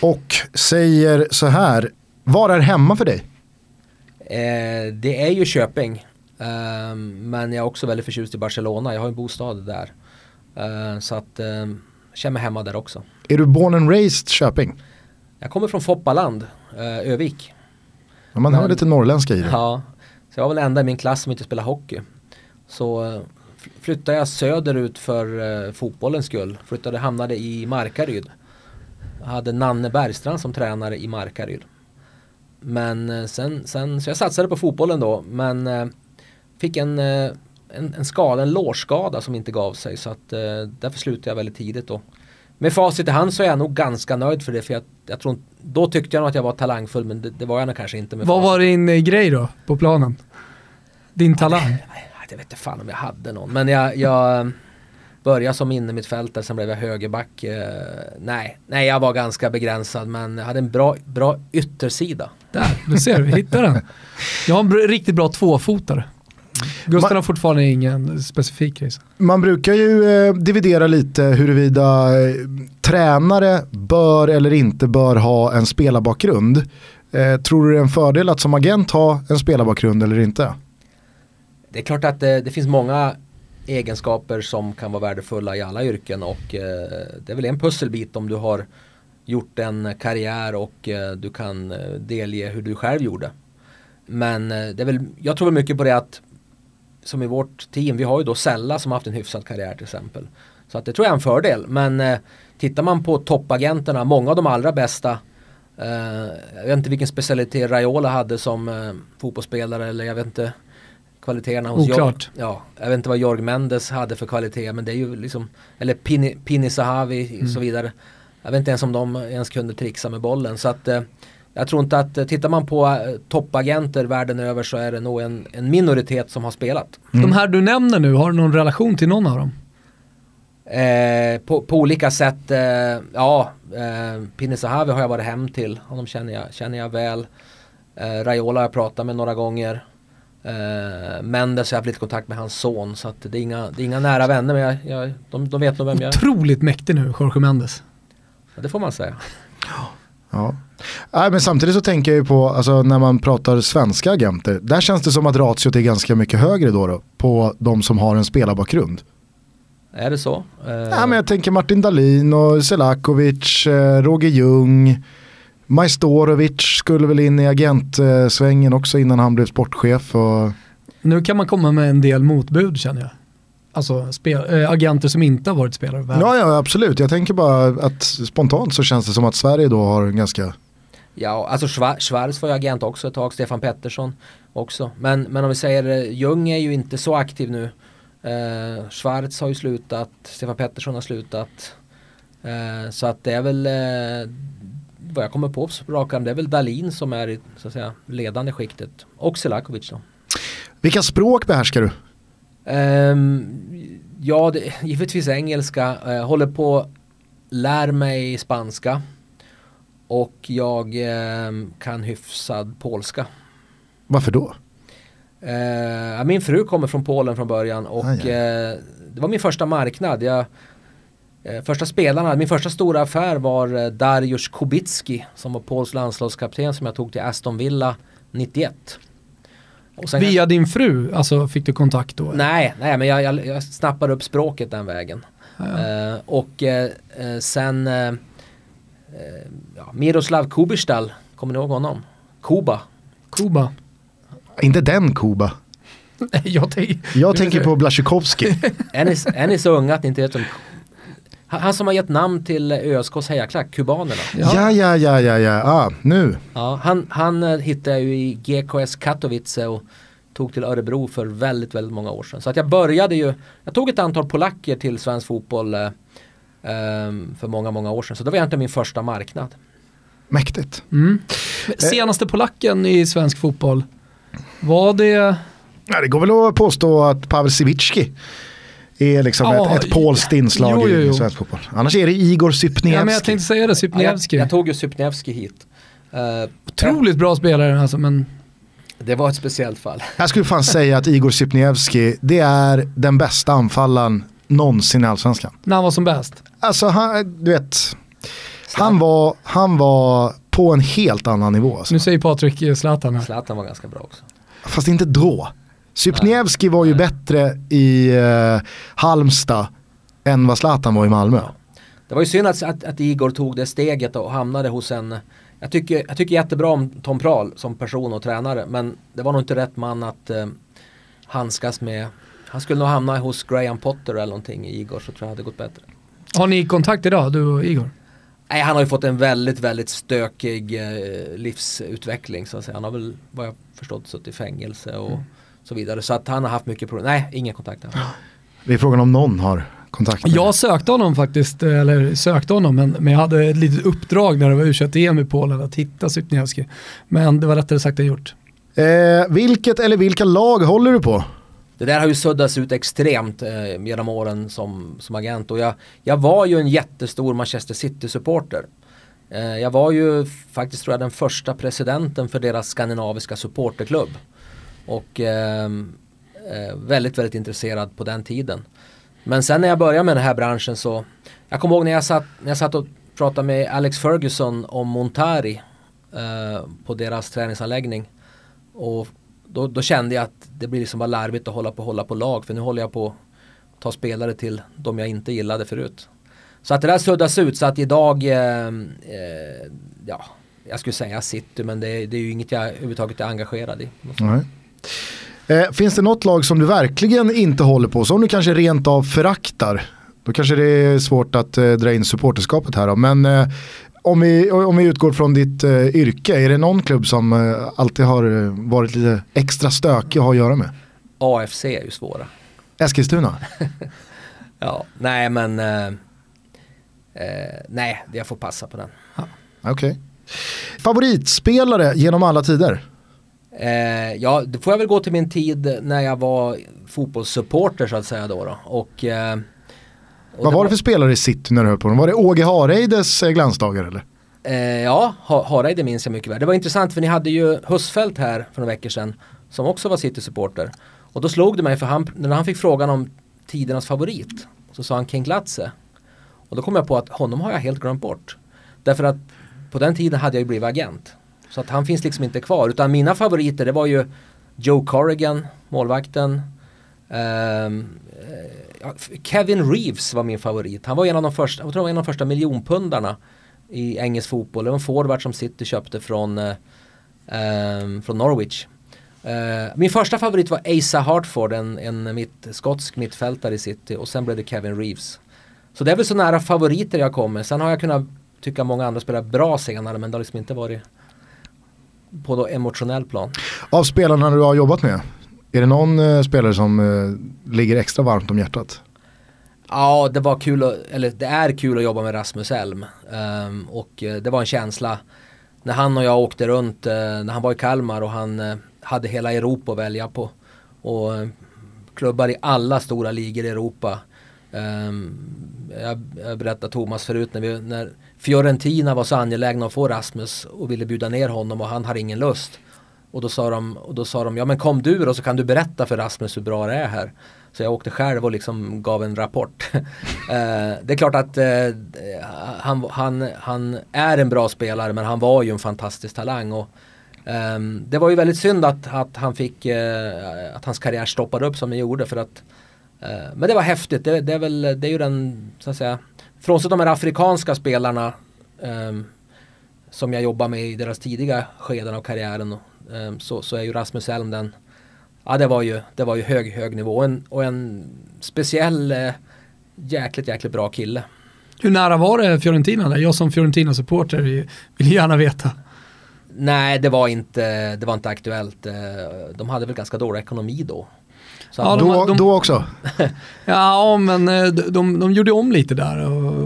Och säger så här. Var är hemma för dig? Eh, det är ju Köping. Eh, men jag är också väldigt förtjust i Barcelona. Jag har en bostad där. Eh, så att eh, känner mig hemma där också. Är du born and raised Köping? Jag kommer från Foppaland, eh, Övik. Ja, man hör lite norrländska i det. Ja, så jag var väl enda i min klass som inte spelar hockey. Så flyttade jag söderut för fotbollens skull. Flyttade, hamnade i Markaryd. Jag hade Nanne Bergstrand som tränare i Markaryd. Men sen, sen, så jag satsade på fotbollen då. Men fick en, en, en skada, en lårskada som inte gav sig. Så att därför slutade jag väldigt tidigt då med facit i hand så är jag nog ganska nöjd för det. För jag, jag tror, då tyckte jag nog att jag var talangfull men det, det var jag nog kanske inte. Med Vad facit. var din eh, grej då på planen? Din talang? Jag vet inte fan om jag hade någon. Men jag, jag började som innermittfältare, sen blev jag högerback. Eh, nej, nej, jag var ganska begränsad men jag hade en bra, bra yttersida. Där, du ser, vi hittar den. Jag har en riktigt bra tvåfotare. Gusten har fortfarande ingen specifik grej. Man brukar ju eh, dividera lite huruvida eh, tränare bör eller inte bör ha en spelarbakgrund. Eh, tror du det är en fördel att som agent ha en spelarbakgrund eller inte? Det är klart att det, det finns många egenskaper som kan vara värdefulla i alla yrken och eh, det är väl en pusselbit om du har gjort en karriär och eh, du kan eh, delge hur du själv gjorde. Men det är väl, jag tror mycket på det att som i vårt team, vi har ju då Sella som har haft en hyfsad karriär till exempel. Så att det tror jag är en fördel. Men eh, tittar man på toppagenterna, många av de allra bästa eh, jag vet inte vilken specialitet Raiola hade som eh, fotbollsspelare eller jag vet inte kvaliteterna hos Oklart. Ja, jag vet inte vad Jorg Mendes hade för kvalitet men det är ju liksom eller Pini, Pini Sahavi och mm. så vidare. Jag vet inte ens om de ens kunde trixa med bollen så att eh, jag tror inte att, eh, tittar man på eh, toppagenter världen över så är det nog en, en minoritet som har spelat. Mm. De här du nämner nu, har du någon relation till någon av dem? Eh, på, på, olika sätt, eh, ja, eh, Pinne Sahavi har jag varit hem till, honom känner jag, känner jag väl. Eh, Raiola har jag pratat med några gånger. Eh, Mendes har jag haft lite kontakt med hans son så att det är inga, det är inga nära vänner men jag, jag, de, de vet nog vem jag är. Otroligt mäktig nu, Jorge Mendes. Ja, det får man säga. Ja. Nej, men samtidigt så tänker jag ju på, alltså, när man pratar svenska agenter, där känns det som att ratiot är ganska mycket högre då, då på de som har en spelarbakgrund. Är det så? Uh... Ja, men jag tänker Martin Dahlin och Selakovic, eh, Roger Ljung, Majstorovic skulle väl in i agentsvängen också innan han blev sportchef. Och... Nu kan man komma med en del motbud känner jag. Alltså spel, äh, agenter som inte har varit spelare. Ja, ja, absolut. Jag tänker bara att spontant så känns det som att Sverige då har en ganska Ja, alltså Schwarz var ju agent också ett tag, Stefan Pettersson också. Men, men om vi säger eh, Ljung är ju inte så aktiv nu. Eh, Schwarz har ju slutat, Stefan Pettersson har slutat. Eh, så att det är väl, eh, vad jag kommer på på rak det är väl Dalin som är i så att säga, ledande skiktet. Och Selakovic då. Vilka språk behärskar du? Um, ja, det, givetvis engelska. Uh, håller på lär mig spanska. Och jag um, kan hyfsad polska. Varför då? Uh, min fru kommer från Polen från början och ah, ja. det var min första marknad. Jag, första spelarna, min första stora affär var Dariusz Kubicki som var Pols landslagskapten som jag tog till Aston Villa 91. Via din fru, alltså fick du kontakt då? Nej, nej men jag, jag, jag snappade upp språket den vägen. Ja. och sen ja, Miroslav Kubistal, kommer ni ihåg honom? Kuba. Kuba. Inte den Kuba. jag, jag tänker på Blasjukovskij. är, ni, är ni så unga att ni inte vet om han som har gett namn till ÖSKs hejaklack, kubanerna. Ja, ja, ja, ja, ja, ah, nu. Ja, han, han eh, hittade jag ju i GKS Katowice och tog till Örebro för väldigt, väldigt många år sedan. Så att jag började ju, jag tog ett antal polacker till svensk fotboll eh, ehm, för många, många år sedan. Så det var egentligen min första marknad. Mäktigt. Mm. Senaste polacken i svensk fotboll, var det? Ja, det går väl att påstå att Pavel Sivicki är liksom ja, ett, ett polskt inslag jo, jo, jo. i svensk fotboll. Annars är det Igor Sypniewski. Ja, men jag tänkte säga det, Sypniewski. Ja, jag, jag, tog ju Sypniewski hit. Uh, Otroligt bra spelare alltså, men... Det var ett speciellt fall. Jag skulle fan säga att Igor Sypniewski, det är den bästa anfallaren någonsin i allsvenskan. När han var som bäst? Alltså, han, du vet, han var, han var på en helt annan nivå. Alltså. Nu säger Patrik Zlatan här. Zlatan var ganska bra också. Fast inte då. Sypniewski var ju bättre i uh, Halmstad än vad Zlatan var i Malmö. Ja. Det var ju synd att, att, att, Igor tog det steget och hamnade hos en jag tycker, jag tycker jättebra om Tom Prahl som person och tränare men det var nog inte rätt man att uh, handskas med. Han skulle nog hamna hos Graham Potter eller någonting i Igor så tror jag det hade gått bättre. Har ni kontakt idag, du och Igor? Nej, han har ju fått en väldigt, väldigt stökig eh, livsutveckling så att säga. Han har väl, vad jag förstått, suttit i fängelse och mm så vidare. Så att han har haft mycket problem. Nej, ingen kontakt. Det är frågan om någon har kontakt med Jag sökte honom faktiskt, eller sökte honom, men, men jag hade ett litet uppdrag när det var u em i Polen att hitta Sypniewski. Men det var lättare sagt än gjort. Eh, vilket eller vilka lag håller du på? Det där har ju suddats ut extremt eh, genom åren som, som agent och jag, jag var ju en jättestor Manchester City-supporter. Eh, jag var ju faktiskt tror jag den första presidenten för deras skandinaviska supporterklubb. Och ehm, eh, väldigt, väldigt intresserad på den tiden. Men sen när jag började med den här branschen så, jag kommer ihåg när jag satt, när jag satt och pratade med Alex Ferguson om Montari eh, på deras träningsanläggning. Och då, då, kände jag att det blir liksom bara larvigt att hålla på hålla på lag för nu håller jag på att ta spelare till de jag inte gillade förut. Så att det där suddas ut så att idag, eh, eh, ja, jag skulle säga city men det, det, är ju inget jag överhuvudtaget är engagerad i. Nej. Eh, finns det något lag som du verkligen inte håller på, som du kanske rent av föraktar? Då kanske det är svårt att eh, dra in supporterskapet här då, men eh, om, vi, om vi utgår från ditt eh, yrke, är det någon klubb som eh, alltid har eh, varit lite extra stökig att ha att göra med? AFC är ju svåra. Eskilstuna? ja, nej men nej, jag får passa på den. Okej. Okay. Favoritspelare genom alla tider? Eh, ja, då får jag väl gå till min tid när jag var fotbollssupporter så att säga då. då. Och, eh, och Vad var det för spelare i City när du höll på dem? Var det Åge Hareides eh, glansdagar eller? Eh, ja, ha Hareide minns jag mycket väl. Det var intressant för ni hade ju Husfeldt här för några veckor sedan som också var City-supporter. Och då slog det mig för han, när han fick frågan om tidernas favorit så sa han Ken Glatze. Och då kom jag på att honom har jag helt glömt bort. Därför att på den tiden hade jag ju blivit agent. Så att han finns liksom inte kvar. Utan mina favoriter det var ju Joe Corrigan, målvakten. Um, Kevin Reeves var min favorit. Han var en av de första, jag tror var en av de första miljonpundarna i engelsk fotboll. Det var en forward som City köpte från, um, från Norwich. Uh, min första favorit var Asa Hartford, en, en mitt, skotsk mittfältare i City och sen blev det Kevin Reeves. Så det är väl så nära favoriter jag kommer. Sen har jag kunnat tycka många andra spelar bra senare men det har liksom inte varit på då emotionell plan. Av spelarna du har jobbat med, är det någon uh, spelare som uh, ligger extra varmt om hjärtat? Ja, det var kul, att, eller det är kul att jobba med Rasmus Elm. Um, och uh, det var en känsla när han och jag åkte runt, uh, när han var i Kalmar och han uh, hade hela Europa att välja på. Och klubbar i alla stora ligor i Europa. Um, jag, jag berättade Thomas förut när, vi, när Fiorentina var så angelägna att få Rasmus och ville bjuda ner honom och han har ingen lust. Och då sa de, och då sa de ja men kom du då så kan du berätta för Rasmus hur bra det är här. Så jag åkte själv och liksom gav en rapport. eh, det är klart att eh, han, han, han är en bra spelare men han var ju en fantastisk talang. Och, eh, det var ju väldigt synd att, att han fick, eh, att hans karriär stoppade upp som den gjorde för att eh, Men det var häftigt, det, det, är väl, det är ju den, så att säga, frånsett de här afrikanska spelarna ehm, som jag jobbar med i deras tidiga skeden av karriären ehm, så, så är ju Rasmus Elm den ja det var ju, det var ju hög, hög nivå och en, och en speciell eh, jäkligt, jäkligt bra kille. Hur nära var det Fiorentina? Jag som Fiorentina-supporter vill gärna veta. Nej, det var, inte, det var inte aktuellt. Eh, de hade väl ganska dålig ekonomi då. ja, de, då, de, då också? ja, men eh, de, de, de gjorde om lite där och,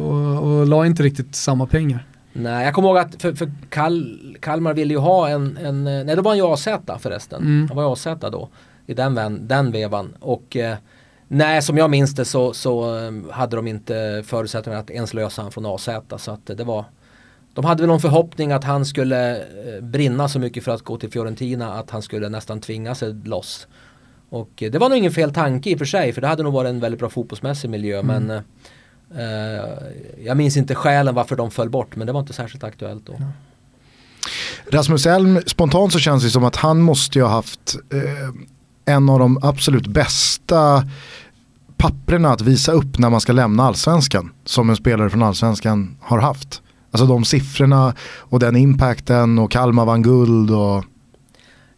och, la inte riktigt samma pengar. Nej, jag kommer ihåg att för, för Kal, Kalmar ville ju ha en, en nej då var han ju AZ förresten. Mm. Han var ju AZ då i den, den vevan. Och eh, nej, som jag minns det så, så eh, hade de inte förutsättningar att ens lösa han från AZ. Så att det var de hade väl någon förhoppning att han skulle eh, brinna så mycket för att gå till Fiorentina att han skulle nästan tvinga sig loss. Och det var nog ingen fel tanke i och för sig för det hade nog varit en väldigt bra fotbollsmässig miljö mm. men eh, jag minns inte skälen varför de föll bort men det var inte särskilt aktuellt då. Ja. Rasmus Elm, spontant så känns det som att han måste ju ha haft eh, en av de absolut bästa papperna att visa upp när man ska lämna allsvenskan som en spelare från allsvenskan har haft. Alltså de siffrorna och den impacten och Kalmar vann guld och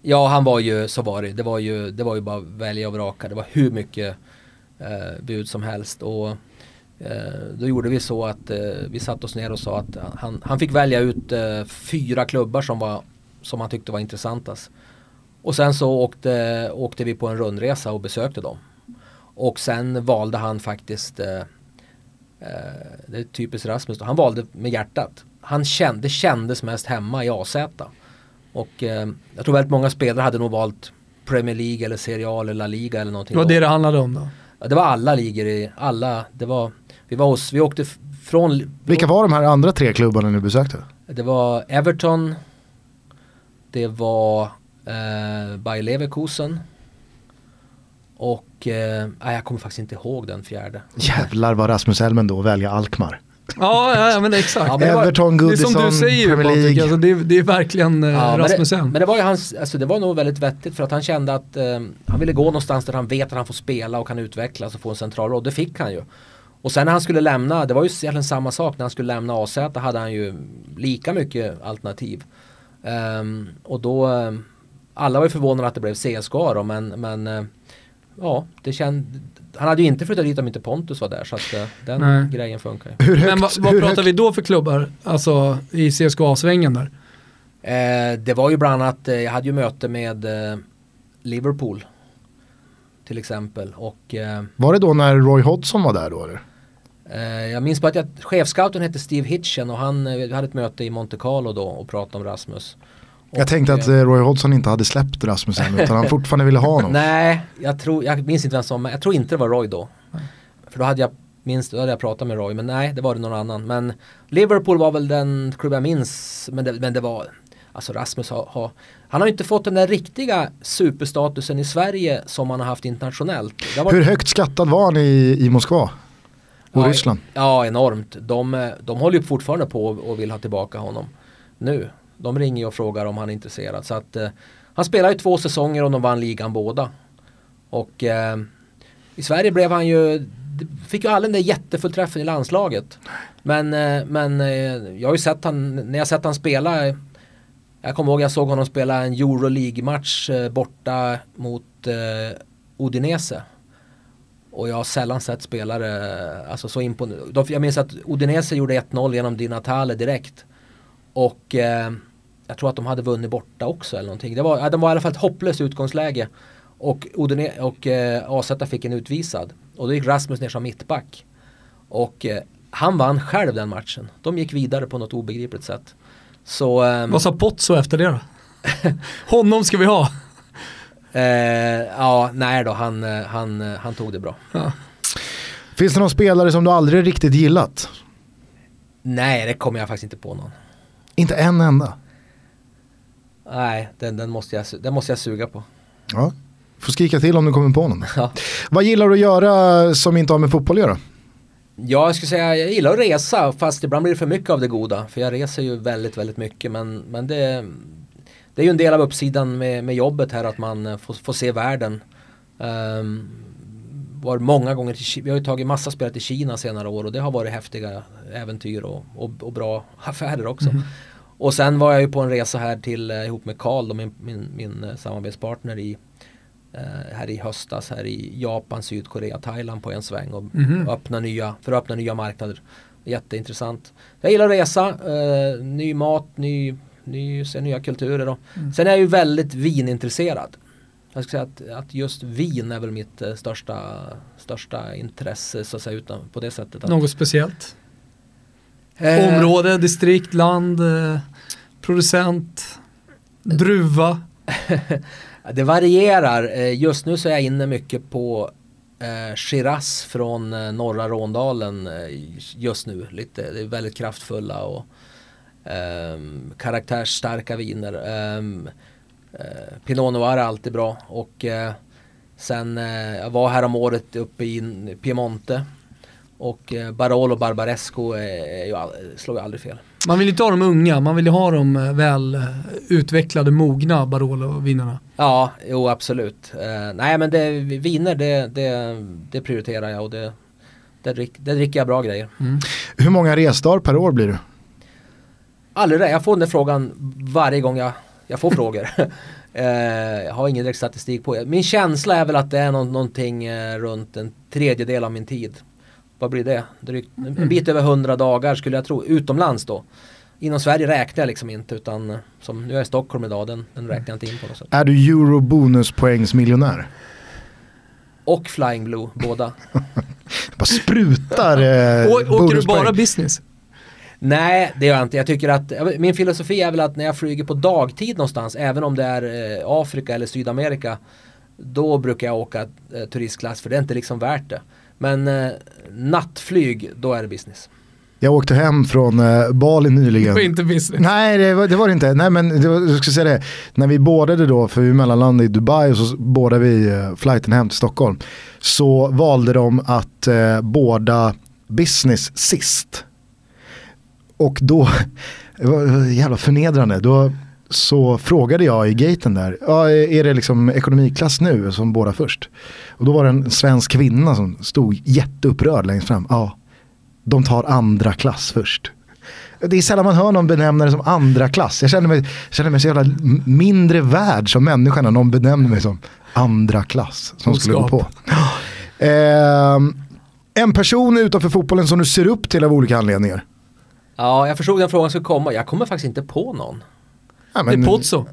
Ja han var ju, så var det. Det var ju, det var ju bara välja och vraka. Det var hur mycket eh, bud som helst. Och eh, då gjorde vi så att eh, vi satte oss ner och sa att han, han fick välja ut eh, fyra klubbar som, var, som han tyckte var intressantast. Och sen så åkte, åkte vi på en rundresa och besökte dem. Och sen valde han faktiskt, eh, eh det är typiskt Rasmus, han valde med hjärtat. Han kände, kändes mest hemma i AZ. Och eh, jag tror väldigt många spelare hade nog valt Premier League eller Serie A eller La Liga eller någonting. Det var det det handlade om då? Ja, det var alla ligor i, alla, det var, vi var hos, vi åkte från... Vilka var de här andra tre klubbarna ni besökte? Det var Everton, det var eh, Bayer Leverkusen. Och eh, jag kommer faktiskt inte ihåg den fjärde. Jävlar vad Rasmus Elmen då välja Alkmaar. Ja, ja, men exakt. Ja, men Everton, Goodison, Det är som du säger Premier League. Alltså, det, det, är verkligen eh, ja, Rasmus Elm. Men det var ju hans, alltså, det var nog väldigt vettigt för att han kände att eh, han ville gå någonstans där han vet att han får spela och kan utvecklas och få en central roll. Det fick han ju. Och sen när han skulle lämna, det var ju egentligen samma sak, när han skulle lämna AZ hade han ju lika mycket alternativ. Um, och då um, alla var ju förvånade att det blev CSKA då men, men eh, ja, det känd, han hade ju inte flyttat dit om inte Pontus var där så att eh, den Nej. grejen funkar ju. Hur högt, men vad, vad pratar högt? vi då för klubbar, alltså i CSKA-svängen där? Eh, det var ju bland annat, eh, jag hade ju möte med eh, Liverpool till exempel. Och, eh, var det då när Roy Hodgson var där då eller? Jag minns bara att jag, chefscouten hette Steve Hitchen och han, vi hade ett möte i Monte Carlo då och pratade om Rasmus. Jag tänkte att eh, Roy Hodgson inte hade släppt Rasmussen utan han fortfarande ville ha honom. Nej, jag, tror, jag minns inte vem som, jag tror inte det var Roy då. För då hade jag minst, då hade jag pratat med Roy, men nej det var det någon annan. Men Liverpool var väl den klubb jag minns, men det, men det var, alltså Rasmus har, har, han har inte fått den där riktiga superstatusen i Sverige som han har haft internationellt. Varit... Hur högt skattad var han i, i Moskva? Och ja, Ryssland? Ja, enormt. De, de håller ju fortfarande på och vill ha tillbaka honom nu. De ringer och frågar om han är intresserad. Så att, eh, han spelade ju två säsonger och de vann ligan båda. Och eh, i Sverige blev han ju, fick ju aldrig den där jättefullträffen i landslaget. Men, eh, men eh, jag har ju sett han, när jag sett han spela jag kommer ihåg jag såg honom spela en Euroleague-match eh, borta mot eh, Udinese. Och jag har sällan sett spelare, alltså så imponerande. Jag minns att Udinese gjorde 1-0 genom Di Natale direkt. Och eh, jag tror att de hade vunnit borta också eller någonting. Det var, de var i alla fall ett hopplöst utgångsläge. Och, Odene, och eh, AZ fick en utvisad. Och då gick Rasmus ner som mittback. Och eh, han vann själv den matchen. De gick vidare på något obegripligt sätt. Så, ehm, Vad sa Pozzo efter det då? Honom ska vi ha. Eh, ja, nej då, han, eh, han, eh, han tog det bra. Ja. Finns det någon spelare som du aldrig riktigt gillat? Nej, det kommer jag faktiskt inte på någon. Inte en enda? Nej, den, den, måste, jag, den måste jag suga på. Ja. Får skrika till om du kommer på någon. Ja. Vad gillar du att göra som inte har med fotboll att göra? Ja, jag skulle säga jag gillar att resa fast ibland blir det för mycket av det goda. För jag reser ju väldigt, väldigt mycket. Men, men det, det är ju en del av uppsidan med, med jobbet här att man eh, får, får se världen. Um, var många gånger till, vi har ju tagit massa spelare till Kina senare år och det har varit häftiga äventyr och, och, och bra affärer också. Och sen var jag ju på en resa här till eh, ihop med Karl, min, min, min eh, samarbetspartner i här i höstas här i Japan, Sydkorea, Thailand på en sväng och Mhm. öppna nya, för att öppna nya marknader. Jätteintressant. Jag gillar att resa, eh, ny mat, ny, ny, se nya kulturer. Då. Sen är jag ju väldigt vinintresserad. Jag skulle säga att, att just vin är väl mitt eh, största, största intresse så att säga utan, på det sättet. Att, Något speciellt? Eh, Område, distrikt, land, eh, producent, druva. Det varierar. Eh, Just nu så är jag inne mycket på eh, Shiraz från eh, norra Råndalen just nu. Lite, det är väldigt kraftfulla och ehm, karaktärsstarka viner. Ehm, eh, Pinot Noir är alltid bra och eh, sen eh, jag var här om året uppe i Piemonte och Barolo Barbaresco är, är ju all, slår ju aldrig fel. Man vill ju inte ha de unga, man vill ju ha de väl utvecklade, mogna Barolo-vinerna. Ja, jo absolut. Nej men det, viner det, det, det prioriterar jag och det, det, drick, det dricker jag bra grejer. Hur många resdagar per år blir det? Aldrig det, jag får den frågan varje gång jag, jag får frågor. Eh, jag har ingen direkt statistik på det. Min känsla är väl att det är nå- någonting eh, runt en tredjedel av min tid. Vad blir det? Drygt, en bit över 100 dagar skulle jag tro, utomlands då. Inom Sverige räknar jag liksom inte utan som nu är jag i Stockholm idag, den, den räknar jag inte in på något sätt. Är du euro bonuspoängsmiljonär? Och Flying Blue, båda. Bara sprutar eh, Åker du bara business? Nej, det gör jag inte. Jag tycker att min filosofi är väl att när jag flyger på dagtid någonstans, även om det är eh, Afrika eller Sydamerika, då brukar jag åka eh, turistklass för det är inte liksom värt det. Men eh, nattflyg, då är det business. Jag åkte hem från Bali nyligen. Och inte business? Nej det var, det var det inte. Nej men det var, jag ska säga det. När vi bådade då, för vi mellanlandade i Dubai och så bådade vi eh, flighten hem till Stockholm. Så valde de att eh, båda business sist. Och då, det var jävla förnedrande. Då så frågade jag i gaten där, ja, är det liksom ekonomiklass nu som båda först? Och då var det en svensk kvinna som stod jätteupprörd längst fram. Ja, de tar andra klass först. Det är sällan man hör någon benämna det som andra klass. Jag känner mig, känner mig så jävla mindre värd som människa när någon benämner mig som andra klass. Som skulle gå på. Ehm, en person utanför fotbollen som du ser upp till av olika anledningar. Ja, jag förstod den frågan skulle komma. Jag kommer faktiskt inte på någon. Ja, Det är men, Pozzo.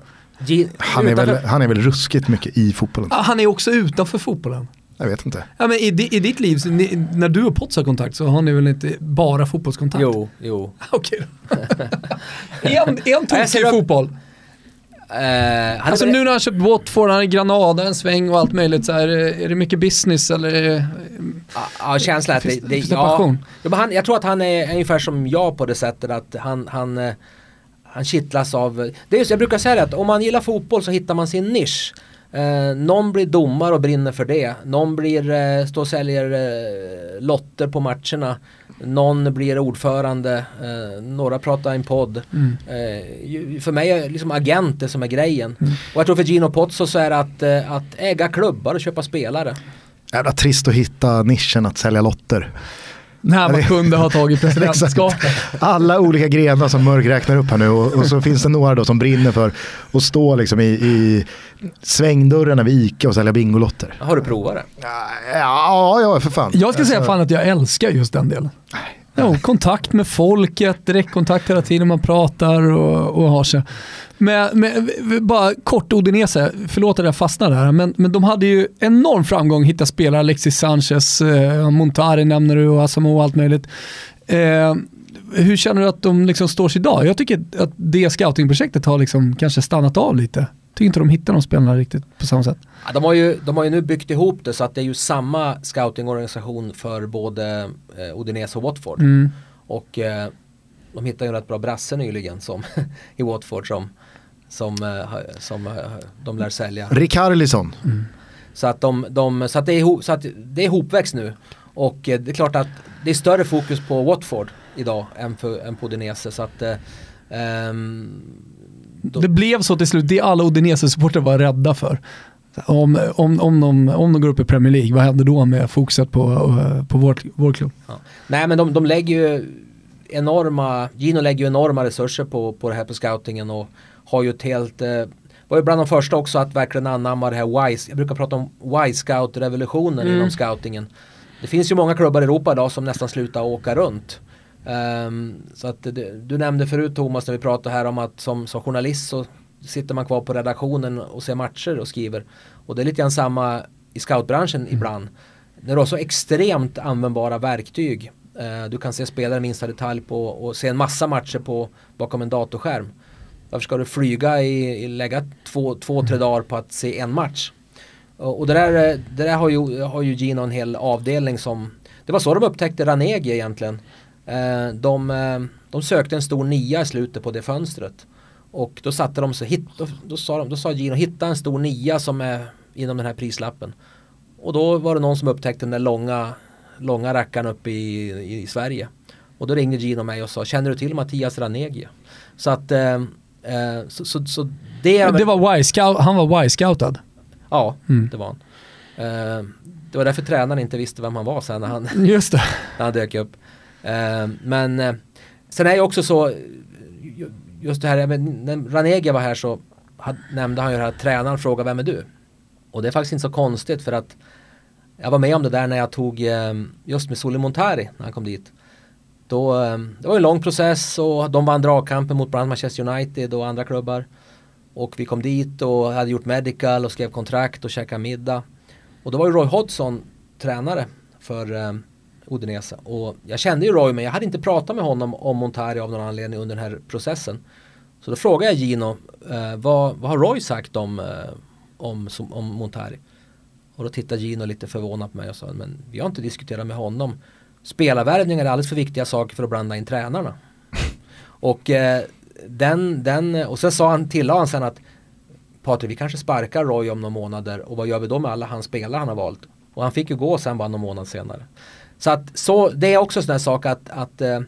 Ge, han, är väl, han är väl ruskigt mycket i fotbollen. Ah, Han är också utanför fotbollen. Jag vet inte. Ja, men i, I ditt liv, så ni, när du och Potts har kontakt så har ni väl inte bara fotbollskontakt? Jo, jo. Okej då. är han, är tokig i upp- fotboll? Han är Alltså väl- nu när han köpt Watford, han är Granada en sväng och allt möjligt så här, är det mycket business eller? är det- Ja, känslan är att det, det ja, men han, Jag tror att han är ungefär som jag på det sättet att han, han, eh, han kittlas av, det är just, jag brukar säga det att om man gillar fotboll så hittar man sin nisch. Eh, någon blir domare och brinner för det. Någon blir, eh, står och säljer eh, lotter på matcherna. Någon blir ordförande. Eh, några pratar i en podd. Mm. Eh, för mig är liksom agent det som är grejen. Och jag tror för Gino Pozzo så är det att, eh, att äga klubbar och köpa spelare. Jävla trist att hitta nischen att sälja lotter. När man kunde ha tagit presidentskapet. Alla olika grenar som Mörk räknar upp här nu och, och så finns det några då som brinner för att stå liksom i, i svängdörrarna vid Ica och sälja Bingolotter. Har du provat det? Ja, ja, för fan. Jag ska säga Alltså, fan att jag älskar just den delen. Ja, kontakt med folket, direktkontakt hela tiden man pratar och, och har sig. Men, men, bara kort Odinese, förlåt att jag fastnade här, men, men de hade ju enorm framgång, hitta spelare, Alexis Sanchez, eh, Montari nämner du och Asamoah och allt möjligt. Eh, hur känner du att de liksom står sig idag? Jag tycker att det scoutingprojektet har liksom kanske stannat av lite. Tycker inte de hittar de spelarna riktigt på samma sätt. Ja, de, har ju, de har ju nu byggt ihop det så att det är ju samma scoutingorganisation för både eh, Odinese och Watford. Mm. Och eh, de hittade ju en rätt bra brasse nyligen som, i Watford som, som, eh, som eh, de lär sälja. Rikarlison. Mm. Så att, de, de, så att, det, är så att det är ihopväxt nu. Och eh, det är klart att det är större fokus på Watford idag än, för, än på Udinese. Så att, ehm, då- Det blev så till slut, det alla Udinese-supportrar var rädda för. Om, om, om, de, om de går upp i Premier League, vad händer då med fokuset på, eh, på vår, vår klubb? Ja. Nej men de, de lägger ju enorma, Gino lägger ju enorma resurser på, på det här på scoutingen och har ju ett helt, eh, var ju bland de första också att verkligen anamma det här wise, jag brukar prata om Y-scout-revolutionen Mm. inom scoutingen. Det finns ju många klubbar i Europa idag som nästan slutar åka runt. Ehm, så att det, du nämnde förut Thomas när vi pratade här om att som, som journalist så sitter man kvar på redaktionen och ser matcher och skriver. Och det är lite grann samma i scoutbranschen ibland. När du har så extremt användbara verktyg. Eh, du kan se spelare minsta detalj på och se en massa matcher på bakom en datorskärm. Varför ska du flyga i, i lägga två, två, tre dagar på att se en match? Och, och det där, eh, det där har, ju, har ju Gino en hel avdelning som Det var så de upptäckte Ranegi egentligen. Eh, de, eh, de sökte en stor nia i slutet på det fönstret. Och då satte de sig, hit, då, då, sa de, då sa Gino hitta en stor nia som är inom den här prislappen. Och då var det någon som upptäckte den där långa, långa rackaren uppe i, i, Sverige. Och då ringde Gino mig och sa, känner du till Mattias Ranegi? Så att, eh, eh, så, så, så det... Det var Y-scout, han var Y-scoutad. Ja, Mm. det var han. Eh, det var därför tränaren inte visste vem han var sen när han, Just det. när han dök upp. Eh, men eh, sen är det också så, just det här, när Ranege var här så nämnde han ju det här, tränaren frågade vem är du? Och det är faktiskt inte så konstigt för att jag var med om det där när jag tog eh, just med Soli Montari när han kom dit. Då, det var en lång process och de vann dragkampen mot bland annat Manchester United och andra klubbar. Och vi kom dit och hade gjort medical och skrev kontrakt och käkade middag. Och då var ju Roy Hodgson tränare för eh, Udinese. Och jag kände ju Roy men jag hade inte pratat med honom om Montari av någon anledning under den här processen. Så då frågade jag Gino, eh, vad, vad har Roy sagt om, eh, om, som, om Montari? Och då tittade Gino lite förvånat på mig och sa, men vi har inte diskuterat med honom. Spelarvärvningar är alldeles för viktiga saker för att blanda in tränarna. och eh, den, den, och sen sa han, tillade han sen att Patrik, vi kanske sparkar Roy om några månader och vad gör vi då med alla hans spelare han har valt? Och han fick ju gå sen bara någon månad senare. Så att så, det är också en sån här sak att, att eh,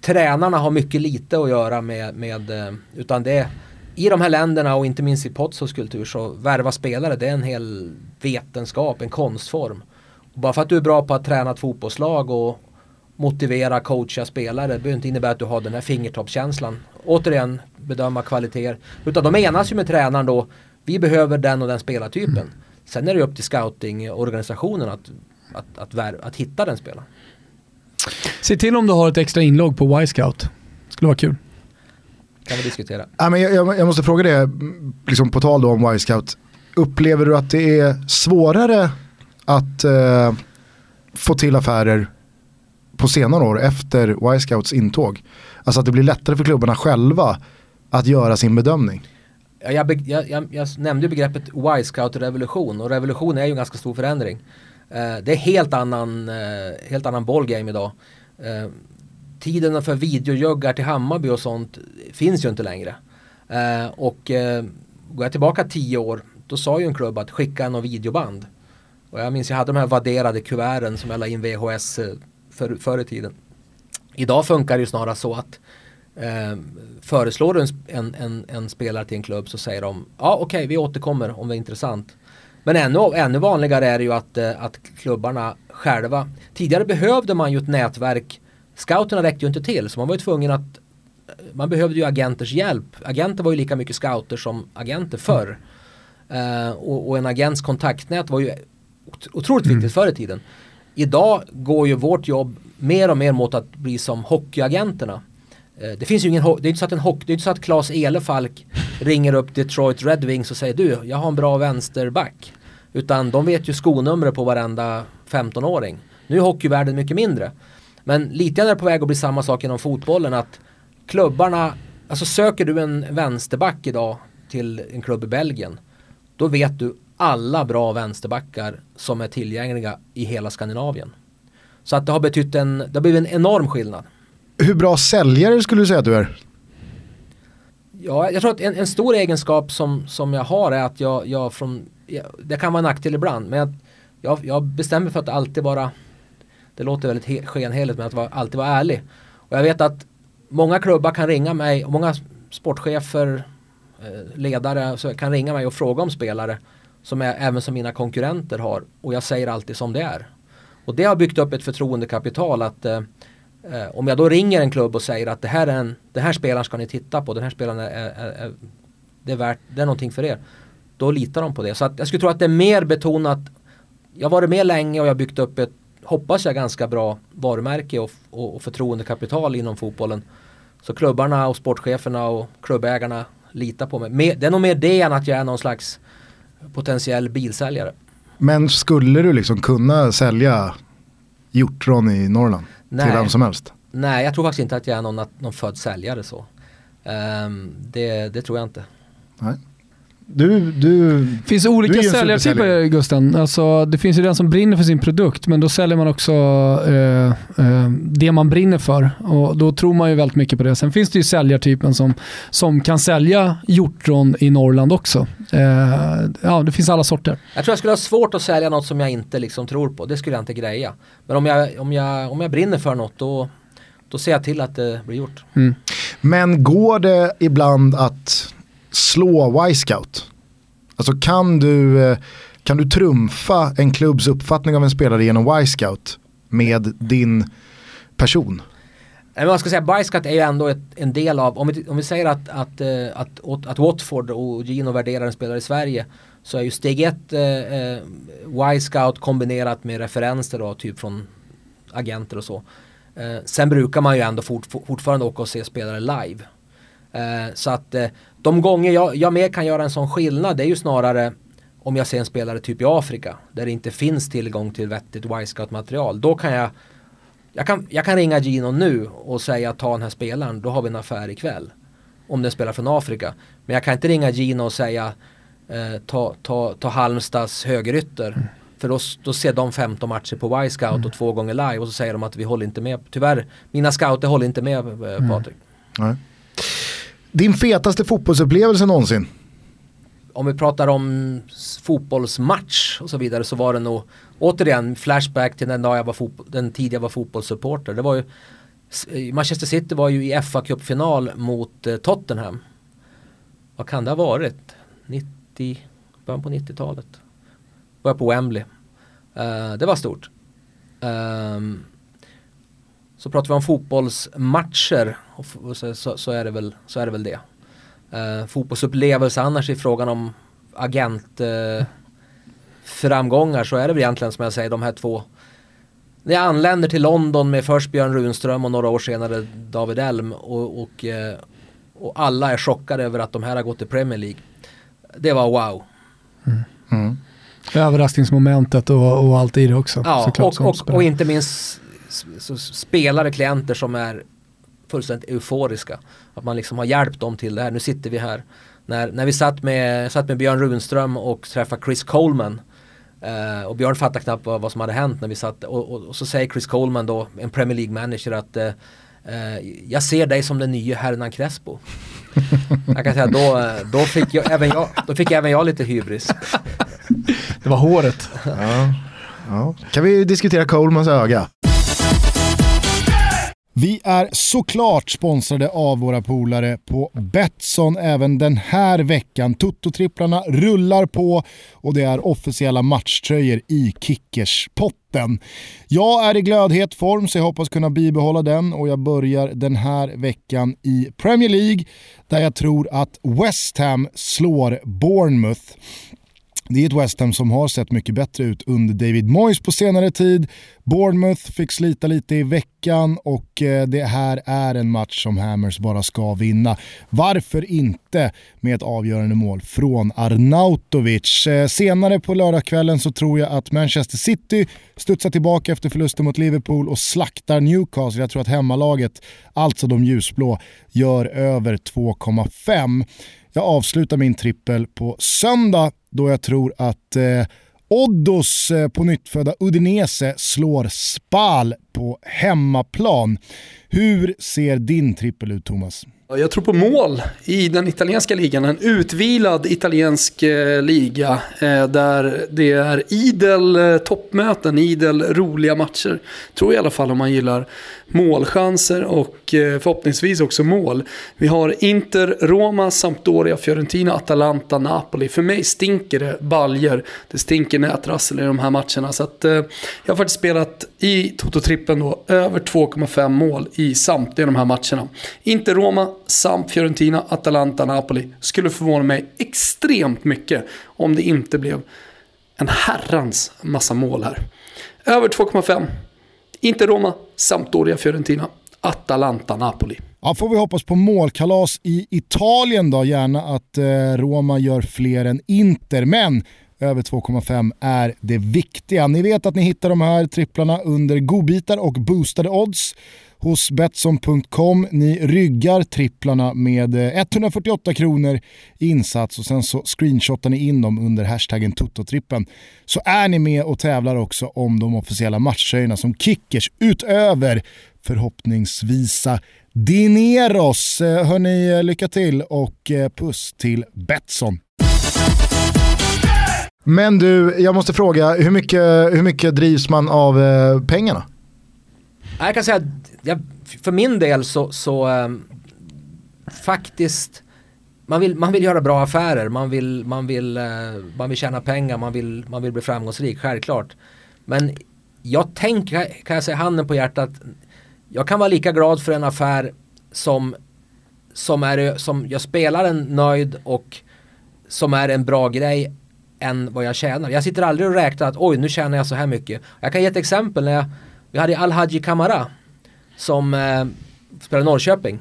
tränarna har mycket lite att göra med, med eh, utan det är i de här länderna och inte minst i Pozzos kultur så värva spelare det är en hel vetenskap, en konstform. Och bara för att du är bra på att träna ett fotbollslag och motivera, coacha spelare det behöver inte innebära att du har den här fingertoppskänslan. Återigen bedöma kvaliteter. Utan de enas ju med tränaren då. Vi behöver den och den spelartypen. Sen är det upp till scoutingorganisationen att, att, att, vär- att hitta den spelaren. Se till om du har ett extra inlogg på Y-scout. Skulle vara kul. Kan vi diskutera. Ja, men jag, jag, måste fråga det, liksom på tal då om Y-scout. Upplever du att det är svårare att eh, få till affärer på senare år efter Y-scouts intåg? Alltså att det blir lättare för klubbarna själva att göra sin bedömning. Ja, Jag, jag, jag, jag nämnde ju begreppet Y-scout-revolution och revolution är ju en ganska stor förändring. Eh, det är helt annan, eh, helt annan ballgame idag. Eh, tiden för videojuggar till Hammarby och sånt finns ju inte längre. Och går jag tillbaka tio år då sa ju en klubb att skicka någon videoband. Och jag minns jag hade de här vadderade kuverten som jag la in VHS för, förr i tiden. Idag funkar det ju snarare så att eh, föreslår du en, en, en, en spelare till en klubb så säger de ja okej vi återkommer om det är intressant. Men ännu, ännu vanligare är det ju att, eh, att klubbarna själva, tidigare behövde man ju ett nätverk, scouterna räckte ju inte till så man var ju tvungen att man behövde ju agenters hjälp. Agenter var ju lika mycket scouter som agenter förr. Eh, och, och en agents kontaktnät var ju ot- otroligt viktigt förr i tiden. Idag går ju vårt jobb mer och mer mot att bli som hockeyagenterna. Eh, det finns ju ingen, det är inte så att en det är inte så att Claes Elefalk ringer upp Detroit Red Wings och säger du, jag har en bra vänsterback. Utan de vet ju skonumret på varenda 15-åring. Nu är hockeyvärlden mycket mindre. Men lite är det på väg att bli samma sak inom fotbollen att klubbarna, alltså söker du en vänsterback idag till en klubb i Belgien, då vet du alla bra vänsterbackar som är tillgängliga i hela Skandinavien. Så att det har betytt en, det har blivit en enorm skillnad. Hur bra säljare skulle du säga att du är? Ja, jag tror att en, en stor egenskap som, som jag har är att jag, jag från, jag, det kan vara en nackdel ibland, men jag, jag, bestämmer för att alltid vara, det låter väldigt skenheligt, men att alltid vara ärlig. Och jag vet att många klubbar kan ringa mig, och många sportchefer, eh, ledare så kan ringa mig och fråga om spelare som är, även som mina konkurrenter har och jag säger alltid som det är. Och det har byggt upp ett förtroendekapital att eh, eh, om jag då ringer en klubb och säger att det här, är en, den här spelaren ska ni titta på, den här spelaren är, är, är, det är, värt, det är någonting för er. Då litar de på det. Så att jag skulle tro att det är mer betonat, jag har varit med länge och jag har byggt upp ett, hoppas jag, ganska bra varumärke och, och, och förtroendekapital inom fotbollen. Så klubbarna och sportcheferna och klubbägarna litar på mig. Det är nog mer det än att jag är någon slags potentiell bilsäljare. Men skulle du liksom kunna sälja hjortron i Norrland Nej. till vem som helst? Nej, jag tror faktiskt inte att jag är någon, någon född säljare så. Um, det, det tror jag inte. Nej. Du, du, det finns olika säljartyper Gusten. Alltså, det finns ju den som brinner för sin produkt men då säljer man också eh, eh, det man brinner för och då tror man ju väldigt mycket på det. Sen finns det ju säljartypen som, som kan sälja hjortron i Norrland också. Eh, ja, det finns alla sorter. Jag tror jag skulle ha svårt att sälja något som jag inte liksom tror på. Det skulle jag inte greja. Men om jag, om jag, om jag brinner för något då, då ser jag till att det blir gjort. Mm. Men går det ibland att slå Y-scout? Alltså kan du, eh, kan du trumfa en klubbs uppfattning av en spelare genom Y-scout med din person? Man ska säga Bajskat är ju ändå ett, en del av, om vi, om vi säger att, att, eh, att, att, att Watford och Gino värderar en spelare i Sverige så är ju steg ett eh, eh Y-scout kombinerat med referenser då, typ från agenter och så. Eh, sen brukar man ju ändå fort, fortfarande åka och se spelare live. Eh, så att eh, de gånger jag, jag mer kan göra en sån skillnad det är ju snarare om jag ser en spelare typ i Afrika där det inte finns tillgång till vettigt Y-scout material. Då kan jag jag kan, jag kan ringa Gino nu och säga ta den här spelaren, då har vi en affär ikväll. Om den spelar från Afrika. Men jag kan inte ringa Gino och säga eh, ta, ta, ta Halmstads högerytter. Mm. För då, då ser de 15 matcher på Y-scout mm. och två gånger live och så säger de att vi håller inte med. Tyvärr, mina scouter håller inte med eh, Patrik. Mm. Din fetaste fotbollsupplevelse någonsin? Om vi pratar om fotbollsmatch och så vidare så var det nog återigen flashback till den, dag jag var den tid jag var fotbollssupporter. Det var ju Manchester City var ju i fa Cup-final mot eh, Tottenham. Vad kan det ha varit? 90, början på 90-talet. Var jag på Wembley. Uh, det var stort. Um, så pratar vi om fotbollsmatcher så, så, så, är, det väl, så är det väl det. Uh, fotbollsupplevelse annars i frågan om agent uh, framgångar så är det väl egentligen som jag säger de här två. När jag anländer till London med först Björn Runström och några år senare David Elm och, och, uh, och alla är chockade över att de här har gått till Premier League. Det var wow. Mm. Mm. Överraskningsmomentet och, och allt i det också. Ja, och, och, och, inte minst spelare, klienter som är fullständigt euforiska. Att man liksom har hjälpt dem till det här. Nu sitter vi här. När, när vi satt med, satt med Björn Runström och träffade Chris Coleman Uh, och Björn fattade knappt vad, vad, som hade hänt när vi satt och, och, och, så säger Chris Coleman då, en Premier League manager att uh, uh, jag ser dig som den nya Hernan Crespo. jag kan säga då, då, fick jag, även jag, då fick även jag lite hybris. Det var håret. ja. Ja. Kan vi diskutera Colemans öga? Vi är såklart sponsrade av våra polare på Betsson även den här veckan. Toto-tripplarna rullar på och det är officiella matchtröjor i Kickers-potten. Jag är i glödhet form så jag hoppas kunna bibehålla den och jag börjar den här veckan i Premier League där jag tror att West Ham slår Bournemouth. Det är ett West Ham som har sett mycket bättre ut under David Moyes på senare tid. Bournemouth fick slita lite i veckan och eh, det här är en match som Hammers bara ska vinna. Varför inte med ett avgörande mål från Arnautovic? Eh, senare på lördagskvällen så tror jag att Manchester City studsar tillbaka efter förlusten mot Liverpool och slaktar Newcastle. Jag tror att hemmalaget, alltså de ljusblå, gör över 2,5. Jag avslutar min trippel på söndag då jag tror att eh, Oddos eh, på nyttfödda Udinese slår Spal på hemmaplan. Hur ser din trippel ut Thomas? Jag tror på mål i den italienska ligan. En utvilad italiensk eh, liga eh, där det är idel eh, toppmöten, idel roliga matcher. Tror jag i alla fall om man gillar målchanser och förhoppningsvis också mål. Vi har Inter, Roma, Sampdoria, Fiorentina, Atalanta, Napoli. För mig stinker det baljer. Det stinker nätrassel i de här matcherna. Så att, jag har faktiskt spelat i Toto-trippen då över 2,5 mål i samtliga de här matcherna. Inter, Roma, samt Fiorentina, Atalanta, Napoli. Skulle förvåna mig extremt mycket om det inte blev en herrans massa mål här. Över 2,5. Inte Roma, Sampdoria, Fiorentina, Atalanta, Napoli. Ja, får vi hoppas på målkalas i Italien då, gärna att eh, Roma gör fler än Inter, men över 2,5 är det viktiga. Ni vet att ni hittar de här tripplarna under godbitar och boostade odds hos Betsson.com. Ni ryggar tripplarna med eh, 148 kronor i insats och sen så screenshotar ni in dem under hashtaggen Tototrippen. Så är ni med och tävlar också om de officiella matchtröjorna som kickers utöver förhoppningsvisa Dineros. Eh, hörni, eh, lycka till och puss till Betsson. Men du, jag måste fråga, hur mycket, hur mycket drivs man av pengarna? Jag kan säga att jag, för min del så, så um, faktiskt man vill, man vill göra bra affärer, man vill, man, vill, uh, man vill tjäna pengar, man vill, man vill bli framgångsrik, självklart. Men jag tänker, kan jag säga handen på hjärtat, jag kan vara lika glad för en affär som, som, är, som jag spelar en nöjd och som är en bra grej än vad jag tjänar. Jag sitter aldrig och räknar att oj nu tjänar jag så här mycket. Jag kan ge ett exempel när jag, vi hade Al-Haji Kamara som eh, spelade Norrköping.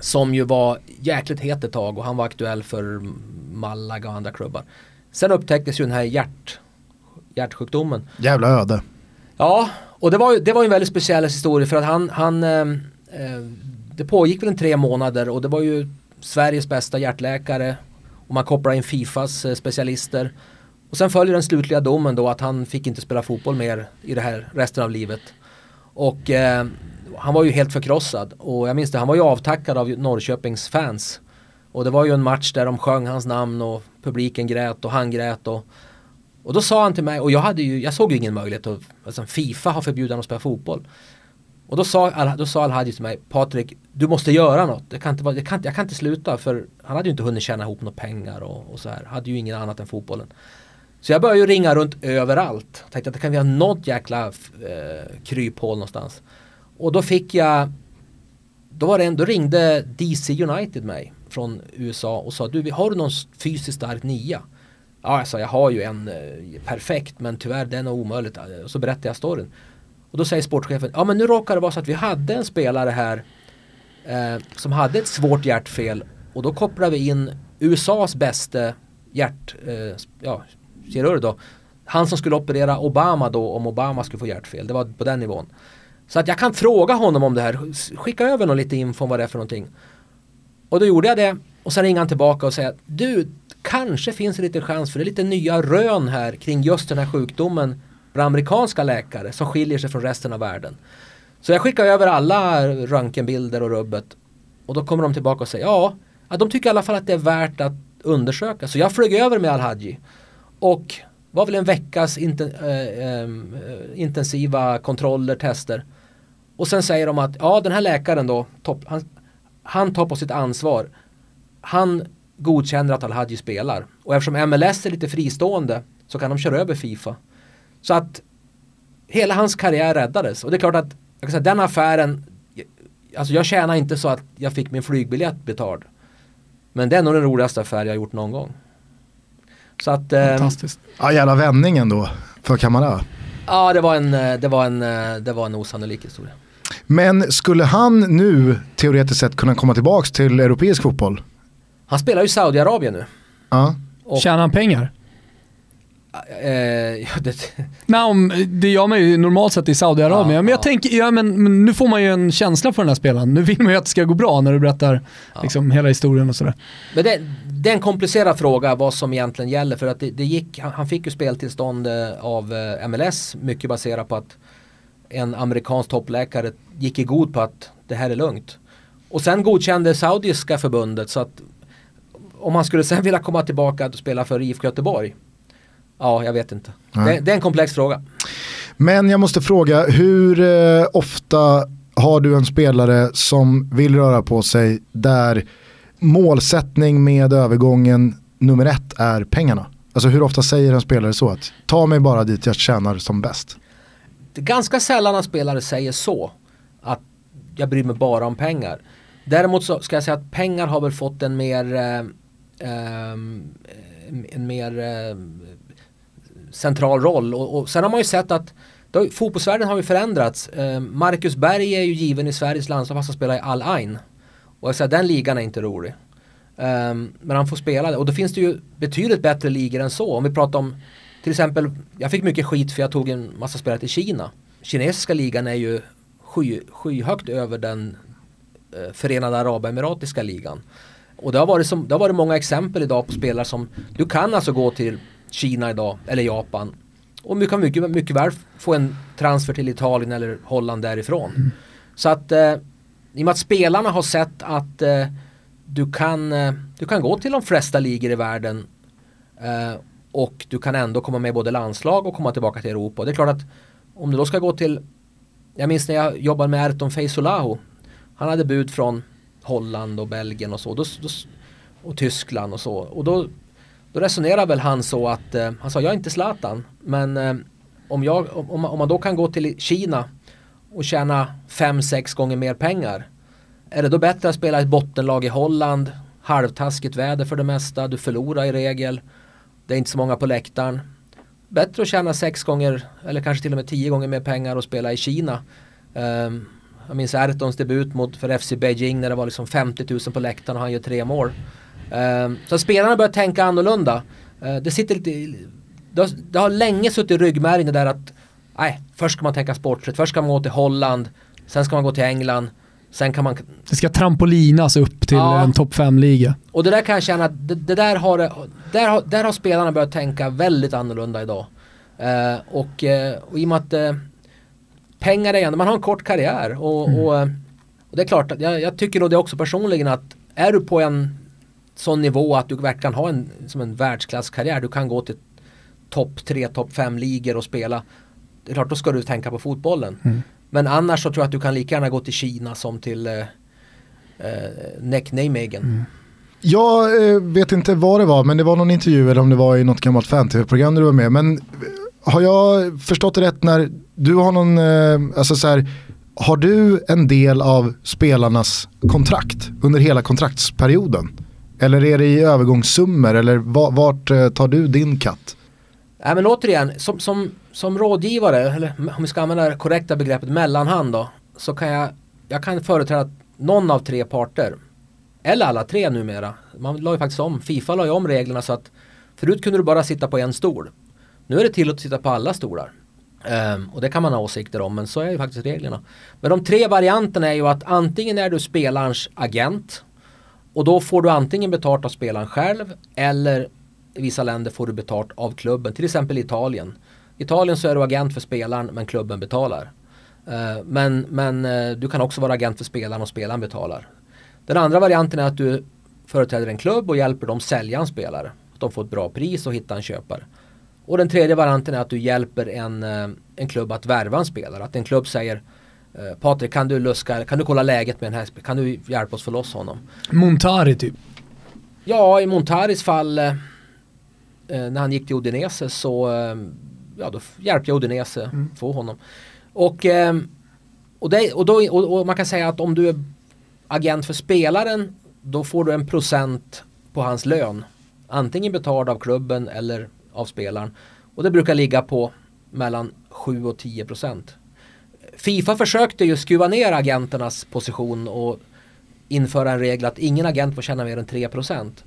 Som ju var jäkligt het ett tag och han var aktuell för Malaga och andra klubbar. Sen upptäcktes ju den här hjärt, hjärtsjukdomen. Jävla öde. Ja, och det var ju det var en väldigt speciell historia för att han, han eh, eh, det pågick väl en tre månader och det var ju Sveriges bästa hjärtläkare och man kopplar in Fifas eh, specialister. Och sen följer den slutliga domen då att han fick inte spela fotboll mer i det här resten av livet. Och eh, han var ju helt förkrossad och jag minns det, han var ju avtackad av Norrköpings fans. Och det var ju en match där de sjöng hans namn och publiken grät och han grät och och då sa han till mig, och jag, hade ju, jag såg ju ingen möjlighet att, alltså Fifa har förbjudit honom att spela fotboll. Och då sa, då sa Al-Hadji till mig, Patrik, du måste göra något. Det kan inte det kan, jag kan inte sluta för han hade ju inte hunnit tjäna ihop några pengar och, och så här. Hade ju inget annat än fotbollen. Så jag började ju ringa runt överallt. Tänkte att det kan vi ha något jäkla eh, kryphål någonstans. Och då fick jag, då, var det en, då ringde DC United mig från USA och sa du har du någon fysiskt stark nia? Ja, jag sa jag har ju en eh, perfekt men tyvärr den är omöjligt. Och så berättade jag storyn. Och då säger sportchefen, ja men nu råkar det vara så att vi hade en spelare här eh, som hade ett svårt hjärtfel och då kopplade vi in USAs bästa hjärt, eh, ja, kirurg då. Han som skulle operera Obama då om Obama skulle få hjärtfel. Det var på den nivån. Så att jag kan fråga honom om det här. Skicka över någon lite info om vad det är för någonting. Och då gjorde jag det. Och sen ringde han tillbaka och säger du, kanske finns det lite chans för det är lite nya rön här kring just den här sjukdomen för amerikanska läkare som skiljer sig från resten av världen. Så jag skickar över alla röntgenbilder och rubbet. Och då kommer de tillbaka och säger ja, de tycker i alla fall att det är värt att undersöka. Så jag flög över med Al-Haji. Och var väl en veckas inten, eh, ehm, eh, intensiva kontroller, tester. Och sen säger de att ja den här läkaren då, topp, han, han tar på sitt ansvar. Han godkänner att Al-Hadji spelar. Och eftersom MLS är lite fristående så kan de köra över Fifa. Så att hela hans karriär räddades. Och det är klart att jag kan säga, den affären, alltså jag tjänar inte så att jag fick min flygbiljett betald. Men det är nog den roligaste affär jag gjort någon gång. Så att, eh, Fantastiskt. Ja, jävla vändningen då för Kamara. ja det var en, eh, det var en, eh, det var en osannolik historia. Men skulle han nu teoretiskt sett kunna komma tillbaka till europeisk fotboll? Han spelar ju i Saudiarabien nu. Ja. Och- Tjänar han pengar? Eh, ja, det, Nej, om, det gör man ju normalt sett i Saudiarabien. Ja, men jag ja. tänker, ja, men, men nu får man ju en känsla för den här spelaren. Nu vill man ju att det ska gå bra när du berättar liksom, hela historien och sådär. Men det, det är en komplicerad fråga vad som egentligen gäller för att det, det gick, han, han fick ju speltillstånd eh, av eh, MLS mycket baserat på att en amerikansk toppläkare gick i god på att det här är lugnt. Och sen godkände Saudiska förbundet så att om han skulle sen vilja komma tillbaka och spela för IFK Göteborg Ja, jag vet inte. Det, det är en komplex fråga. Men jag måste fråga, hur eh, ofta har du en spelare som vill röra på sig där målsättning med övergången nummer ett är pengarna? Alltså hur ofta säger en spelare så att ta mig bara dit jag tjänar som bäst? Det är ganska sällan en spelare säger så. Att jag bryr mig bara om pengar. Däremot så ska jag säga att pengar har väl fått en mer eh, ehm, eh en mer eh, central roll. Och, och sen har man ju sett att då, fotbollsvärlden har ju förändrats. Eh, Marcus Berg är ju given i Sveriges landslag fast han spelar i Al Ain. Och jag säger, den ligan är inte rolig. Ehm, men han får spela det. Och då finns det ju betydligt bättre ligor än så. Om vi pratar om till exempel, jag fick mycket skit för jag tog en massa spelare till Kina. Kinesiska ligan är ju sky, skyhögt över den eh, Förenade Arabemiratiska ligan. Och det har, varit som, det har varit många exempel idag på spelare som du kan alltså gå till Kina idag eller Japan och du kan mycket, mycket väl få en transfer till Italien eller Holland därifrån. Så att eh, i och med att spelarna har sett att eh, du, kan, eh, du kan gå till de flesta ligor i världen eh, och du kan ändå komma med både landslag och komma tillbaka till Europa. Det är klart att om du då ska gå till jag minns när jag jobbade med Erton Feisolahu. Han hade bud från Holland och Belgien och så. Då, då, och Tyskland och så. Och då, då resonerar väl han så att eh, han sa jag är inte Zlatan. Men eh, om, jag, om, om man då kan gå till Kina och tjäna 5-6 gånger mer pengar. Är det då bättre att spela ett bottenlag i Holland? Halvtaskigt väder för det mesta. Du förlorar i regel. Det är inte så många på läktaren. Bättre att tjäna sex gånger eller kanske till och med tio gånger mer pengar och spela i Kina. Um, jag minns Ertons debut mot, för FC Beijing när det var liksom 50 000 på läktaren och han gör tre mål. Um, så spelarna börjar tänka annorlunda. Uh, det sitter lite, det har, det har länge suttit i ryggmärgen det där att nej, först ska man tänka sporträtt, först ska man gå till Holland, sen ska man gå till England, sen kan man Det ska trampolinas upp till Ja. en topp 5-liga. och det där kan jag känna att det, det där, har, där, har, där har spelarna börjat tänka väldigt annorlunda idag. Eh, och, eh, och i och med att eh, pengar är man har en kort karriär och, och, eh, och det är klart jag, jag tycker nog det också personligen att är du på en sån nivå att du verkligen har en, som en världsklasskarriär, du kan gå till topp 3, topp 5 ligor och spela. Det är klart, då ska du tänka på fotbollen. Men annars så tror jag att du kan lika gärna gå till Kina som till eh, eh, Neck Nijmegen. Jag eh, vet inte vad det var, men det var någon intervju eller om det var i något gammalt fan-tv-program där du var med. Men eh, har jag förstått det rätt när du har någon, eh, alltså så här, har du en del av spelarnas kontrakt under hela kontraktsperioden? Eller är det i övergångssummor eller va- vart eh, tar du din katt? Nej men återigen, som, som, som rådgivare, eller om vi ska använda det korrekta begreppet mellanhand då, så kan jag, jag kan företräda någon av tre parter. Eller alla tre numera. Man la ju faktiskt om, Fifa la ju om reglerna så att förut kunde du bara sitta på en stol. Nu är det tillåtet att sitta på alla stolar. Um, och det kan man ha åsikter om, men så är ju faktiskt reglerna. Men de tre varianterna är ju att antingen är du spelarens agent och då får du antingen betalt av spelaren själv eller i vissa länder får du betalt av klubben, till exempel Italien. Italien så är du agent för spelaren men klubben betalar. Eh, Men, men eh, du kan också vara agent för spelaren och spelaren betalar. Den andra varianten är att du företräder en klubb och hjälper dem sälja en spelare. Att de får ett bra pris och hitta en köpare. Och den tredje varianten är att du hjälper en, eh, en klubb att värva en spelare. Att en klubb säger Patrik kan du luska, kan du kolla läget med den här sp- kan du hjälpa oss få loss honom? Montari typ. Ja, i Montaris fall när han gick till Udinese så ja, då hjälpte jag Udinese få honom. Och, eh, och, det, och, då, och, och man kan säga att om du är agent för spelaren då får du en procent på hans lön Antingen betald av klubben eller av spelaren. Och det brukar ligga på mellan 7 och 10 procent. Fifa försökte ju skruva ner agenternas position och införa en regel att ingen agent får tjäna mer än 3 procent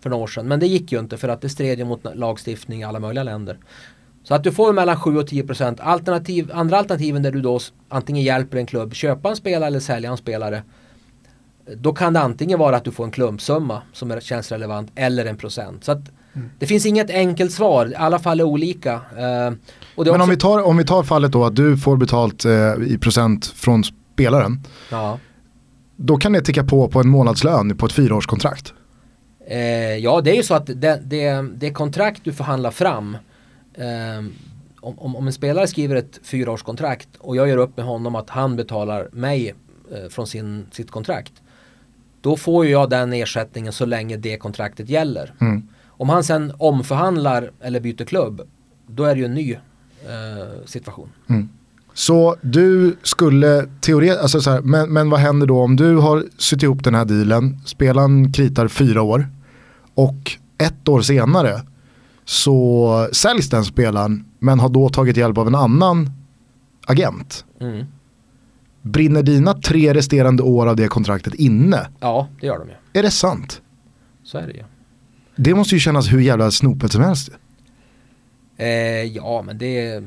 för några år sedan. Men det gick ju inte för att det stred ju mot lagstiftning i alla möjliga länder. Så att du får mellan 7 och 10 procent. Alternativ, andra alternativen där du då antingen hjälper en klubb köpa en spelare eller sälja en spelare. Då kan det antingen vara att du får en klumpsumma som är, känns relevant eller en procent. Så att mm. Det finns inget enkelt svar, alla fall är olika. Uh, Men också... om, vi tar, om vi tar fallet då att du får betalt uh, i procent från spelaren. Ja. Då kan det ticka på på en månadslön på ett fyraårskontrakt. Uh, ja, det är ju så att det, det, det kontrakt du förhandlar fram eh, om, om, en spelare skriver ett fyraårskontrakt och jag gör upp med honom att han betalar mig eh, från sin, sitt kontrakt. Då får jag den ersättningen så länge det kontraktet gäller. Mm. Om han sen omförhandlar eller byter klubb, då är det ju en ny eh, situation. Mm. Så du skulle teoretiskt, alltså men, men vad händer då om du har sytt ihop den här dealen, spelaren kritar fyra år och ett år senare så säljs den spelaren men har då tagit hjälp av en annan agent. Mm. Brinner dina tre resterande år av det kontraktet inne? Ja, det gör de ju. Är det sant? Så är det ju. Det måste ju kännas hur jävla snopet som helst. Eh, ja, men det,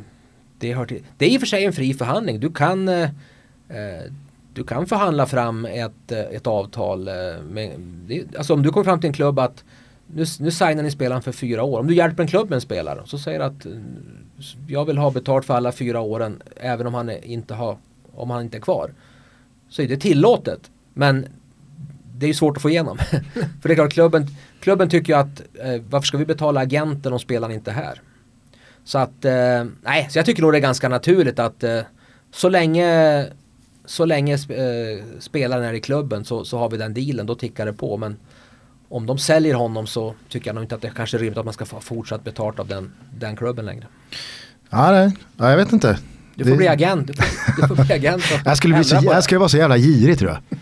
det hör till. Det är i och för sig en fri förhandling. Du kan, eh, eh du kan förhandla fram ett, eh, ett avtal. Eh, med, det, alltså om du kommer fram till en klubb att nu, nu signar ni spelaren för fyra år. Om du hjälper en klubb med en spelare så säger att eh, jag vill ha betalt för alla fyra åren även om han inte, har, om han inte är kvar. Så är det tillåtet. Men det är ju svårt att få igenom. för det är klart klubben, klubben tycker ju att eh, varför ska vi betala agenten om spelaren inte är här? Så att, eh, nej, så jag tycker nog det är ganska naturligt att eh, så länge så länge eh, spelaren är i klubben så, så har vi den dealen, då tickar det på. Men om de säljer honom så tycker jag nog inte att det kanske är rimligt att man ska få fortsatt betalt av den, den klubben längre. Ja, nej. Ja, jag vet inte. Du får det... bli agent. Du får, du får bli agent jag, skulle bli så, jag skulle vara så jävla girig tror jag.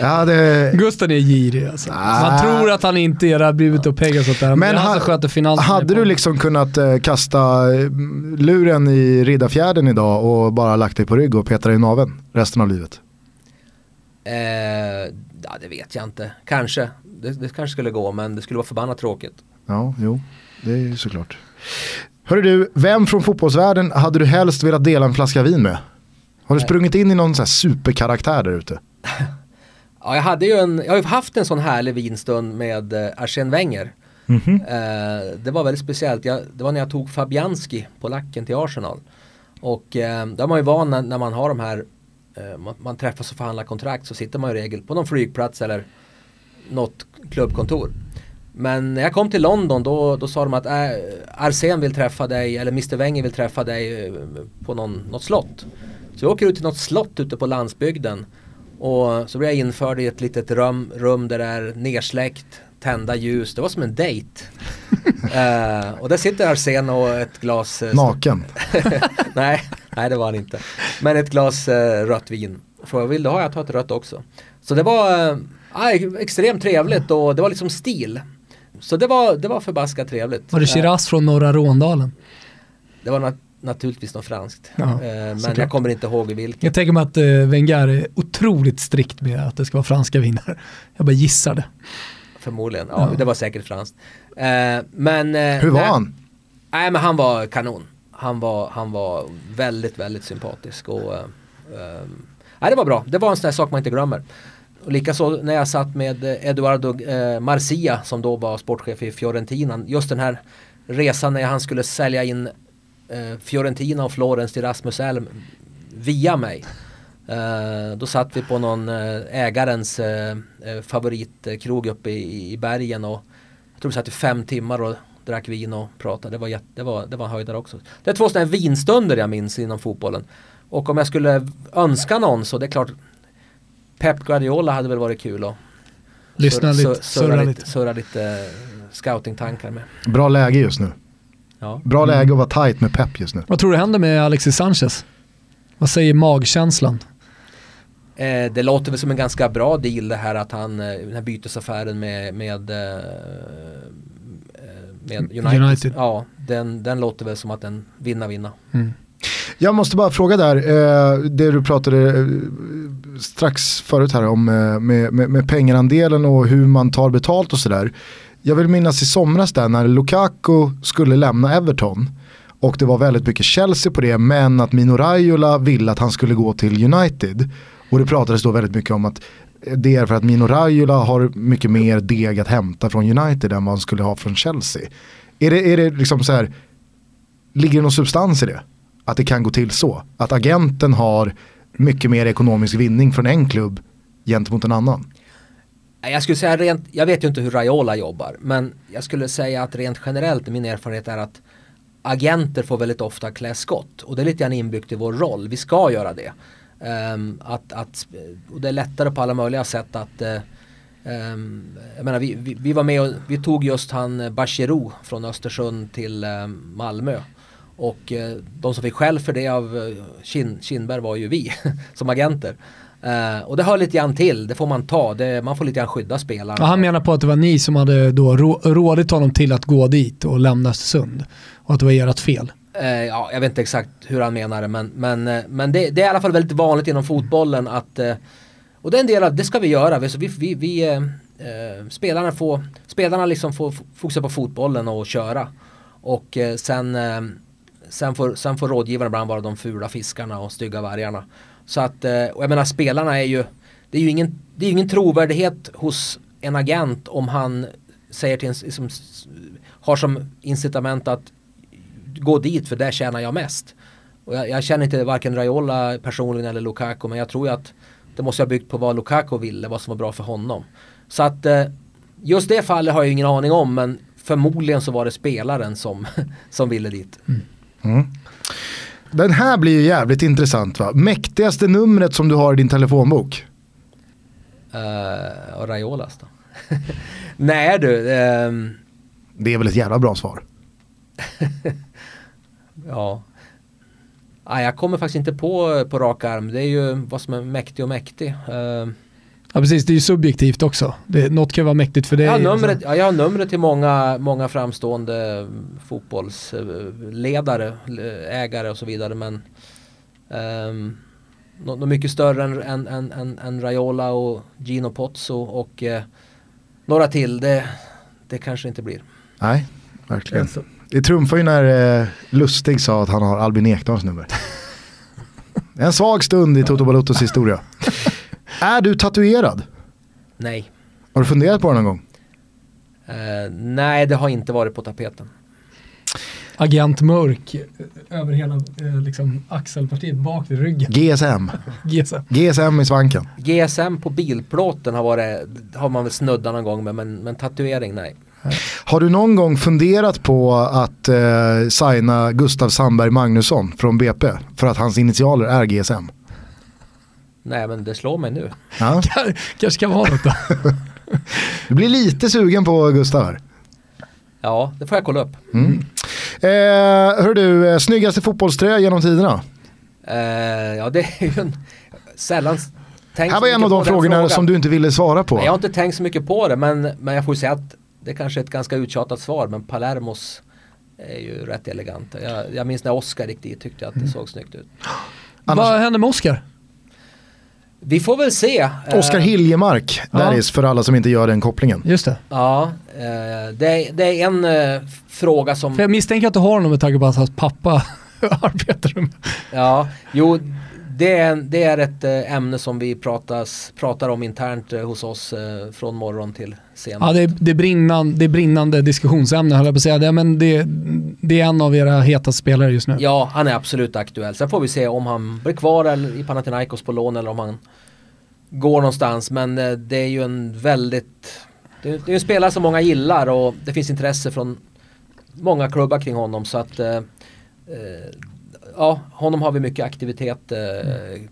Jag hade... Gusten är girig alltså. Ah. Man tror att han inte är det, blivit uppeggad sånt där. Men, men han sköter finansen. Hade du liksom kunnat uh, kasta eh, luren i Riddarfjärden idag och bara lagt dig på rygg och petat i naven resten av livet? Eh, ja, det vet jag inte. Kanske det, det kanske skulle gå men det skulle vara förbannat tråkigt. Ja, jo, det är ju såklart. Hörru du, vem från fotbollsvärlden hade du helst velat dela en flaska vin med? Har du sprungit in i någon sån här superkaraktär där ute? ja, jag hade ju en, jag har ju haft en sån härlig vinstund med eh, Arsene Wenger. Mm -hmm. eh, det var väldigt speciellt. Jag, det var när jag tog Fabianski på lacken till Arsenal. Och eh, då är man ju van när, när man har de här, eh, man, man, träffas och förhandlar kontrakt så sitter man i regel på någon flygplats eller något klubbkontor. Men när jag kom till London då, då sa de att äh, Arsen vill träffa dig eller Mr Wenger vill träffa dig eh, på någon, något slott. Så jag åker ut till något slott ute på landsbygden. Och så blir jag införd i ett litet rum, rum där det är nersläckt, tända ljus. Det var som en dejt. uh, och där sitter Arsen och ett glas... Uh, Naken? nej, nej, det var han inte. Men ett glas uh, rött vin. Frågade vill du ha? Jag tar ett rött också. Så det var Ja, extremt trevligt och det var liksom stil. Så det var, det var förbaskat trevligt. Var det Shiraz från norra Råndalen? Det var nat naturligtvis något franskt. Ja, eh, men såklart. jag kommer inte ihåg vilket. Jag tänker mig att eh, Wenger är otroligt strikt med att det ska vara franska viner. Jag bara gissar det. Förmodligen, ja, ja. det var säkert franskt. Eh, men, eh, Hur var nej, han? Nej men han var kanon. Han var, han var väldigt, väldigt sympatisk och eh, eh, nej, det var bra. Det var en sån här sak man inte glömmer. Och likaså när jag satt med eh, Eduardo eh, Marcia som då var sportchef i Fiorentina. Just den här resan när han skulle sälja in eh, Fiorentina och Florens till Rasmus Elm via mig. Eh, då satt vi på någon eh, ägarens eh, favoritkrog uppe i, i bergen och jag tror vi satt i fem timmar och drack vin och pratade. Det var, jätte, det var, det var höjdare också. Det är två sådana här vinstunder jag minns inom fotbollen. Och om jag skulle önska någon så det är klart Pep Guardiola hade väl varit kul att Lyssna lite, surra, lite, surra lite eh, scoutingtankar med. Bra läge just nu. Ja. Bra mm. läge att vara tight med Pep just nu. Vad tror du händer med Alexis Sanchez? Vad säger magkänslan? Eh, det låter väl som en ganska bra deal det här att han, eh, den här bytesaffären med, med, eh, med United. United. Ja, den, den låter väl som att den vinna vinna. Mm. Jag måste bara fråga där, eh, det du pratade eh, strax förut här om eh, med, med, med pengarandelen och hur man tar betalt och sådär. Jag vill minnas i somras där när Lukaku skulle lämna Everton och det var väldigt mycket Chelsea på det men att Mino Raiola ville att han skulle gå till United. Och det pratades då väldigt mycket om att det är för att Mino Raiola har mycket mer deg att hämta från United än vad han skulle ha från Chelsea. Är det, är det liksom så här, ligger det någon substans i det? Att det kan gå till så? Att agenten har mycket mer ekonomisk vinning från en klubb gentemot en annan? Jag skulle säga rent, jag vet ju inte hur Raiola jobbar, men jag skulle säga att rent generellt min erfarenhet är att agenter får väldigt ofta klä skott och det är lite grann inbyggt i vår roll. Vi ska göra det. Um, att, att, och det är lättare på alla möjliga sätt att uh, um, jag menar, vi, vi, vi, var med och vi tog just han eh, Bachirou från Östersund till um, Malmö. Och uh, de som fick skäll för det av uh, Kin, Kinberg var ju vi som agenter. Uh, och det hör lite grann till, det får man ta. Det, man får lite grann skydda spelarna. Ja, han menar på att det var ni som hade då rådit honom till att gå dit och lämna Östersund. Och att det var ert fel. Uh, ja, jag vet inte exakt hur han menar det men, men, uh, men det, det, är i alla fall väldigt vanligt inom fotbollen att och det är en del av, det ska vi göra. Vi, vi, vi spelarna får, spelarna liksom får fokusera på fotbollen och köra. Och sen, sen, får, sen får rådgivarna ibland vara de fula fiskarna och stygga vargarna. Så att, eh, och jag menar spelarna är ju, det är ju ingen, det är ingen trovärdighet hos en agent om han säger till en, liksom, har som incitament att gå dit för där tjänar jag mest. Och jag, jag känner inte varken Raiola personligen eller Lukaku men jag tror ju att det måste ha byggt på vad Lukaku ville, vad som var bra för honom. Så att eh, just det fallet har jag ingen aning om men förmodligen så var det spelaren som, som ville dit. Mm. Mm. Den här blir ju jävligt intressant va? Mäktigaste numret som du har i din telefonbok? Uh, Raiolas då? Nej du. Um... Det är väl ett jävla bra svar? ja. Ah, jag kommer faktiskt inte på på rak arm. Det är ju vad som är mäktig och mäktig. Uh... Ja precis, det är ju subjektivt också. Det, något kan vara mäktigt för dig. Jag har numret, ja, jag har numret till många, många framstående fotbollsledare, ägare och så vidare. Men um, något, mycket större än, än, än, än, än Raiola och Gino Pozzo och eh, några till, det, det kanske inte blir. Nej, verkligen. Det trumfar ju när eh, Lustig sa att han har Albin Ekdals nummer. en svag stund i Toto Balottos historia. Är du tatuerad? Nej. Har du funderat på det någon gång? Uh, nej, det har inte varit på tapeten. Agent Mörk eh, över hela eh, liksom, axelpartiet bak vid ryggen. GSM. GSM. GSM i svanken. GSM på bilplåten har, varit, har man väl snuddat någon gång med men, men tatuering nej. Har du någon gång funderat på att eh, signa Gustav Sandberg Magnusson från BP för att hans initialer är GSM? Nej men det slår mig nu. Ja. Kanske kan vara något då. du blir lite sugen på Gustav här. Ja, det får jag kolla upp. Mm. Eh, hör du, eh, snyggaste fotbollströja genom tiderna? Eh, ja, det är ju en sällan tänkt Här var en av de frågorna som du inte ville svara på. Nej, jag har inte tänkt så mycket på det, men, men jag får säga att det kanske är ett ganska uttjatat svar, men Palermos är ju rätt elegant. Jag, jag minns när Oscar gick dit tyckte jag att det mm. såg snyggt ut. Annars... Vad hände med Oscar? Vi får väl se. Oskar eh, Hiljemark, ja. där är för alla som inte gör den kopplingen. Just det. Ja, eh, det är, det är en uh, fråga som... För jag misstänker att du har honom med tanke på att hans pappa arbetar med. Ja, jo det är, det är ett ämne som vi pratas, pratar om internt hos oss från morgon till sent. Ja, det är, det är, brinnande, det är brinnande diskussionsämne höll jag på att säga. Det, men det, det är en av era hetaste spelare just nu. Ja, han är absolut aktuell. Sen får vi se om han blir kvar eller, i Panathinaikos på lån eller om han går någonstans. Men det är ju en väldigt det är, det är en spelare som många gillar och det finns intresse från många klubbar kring honom så att eh, ja, honom har vi mycket aktivitet eh,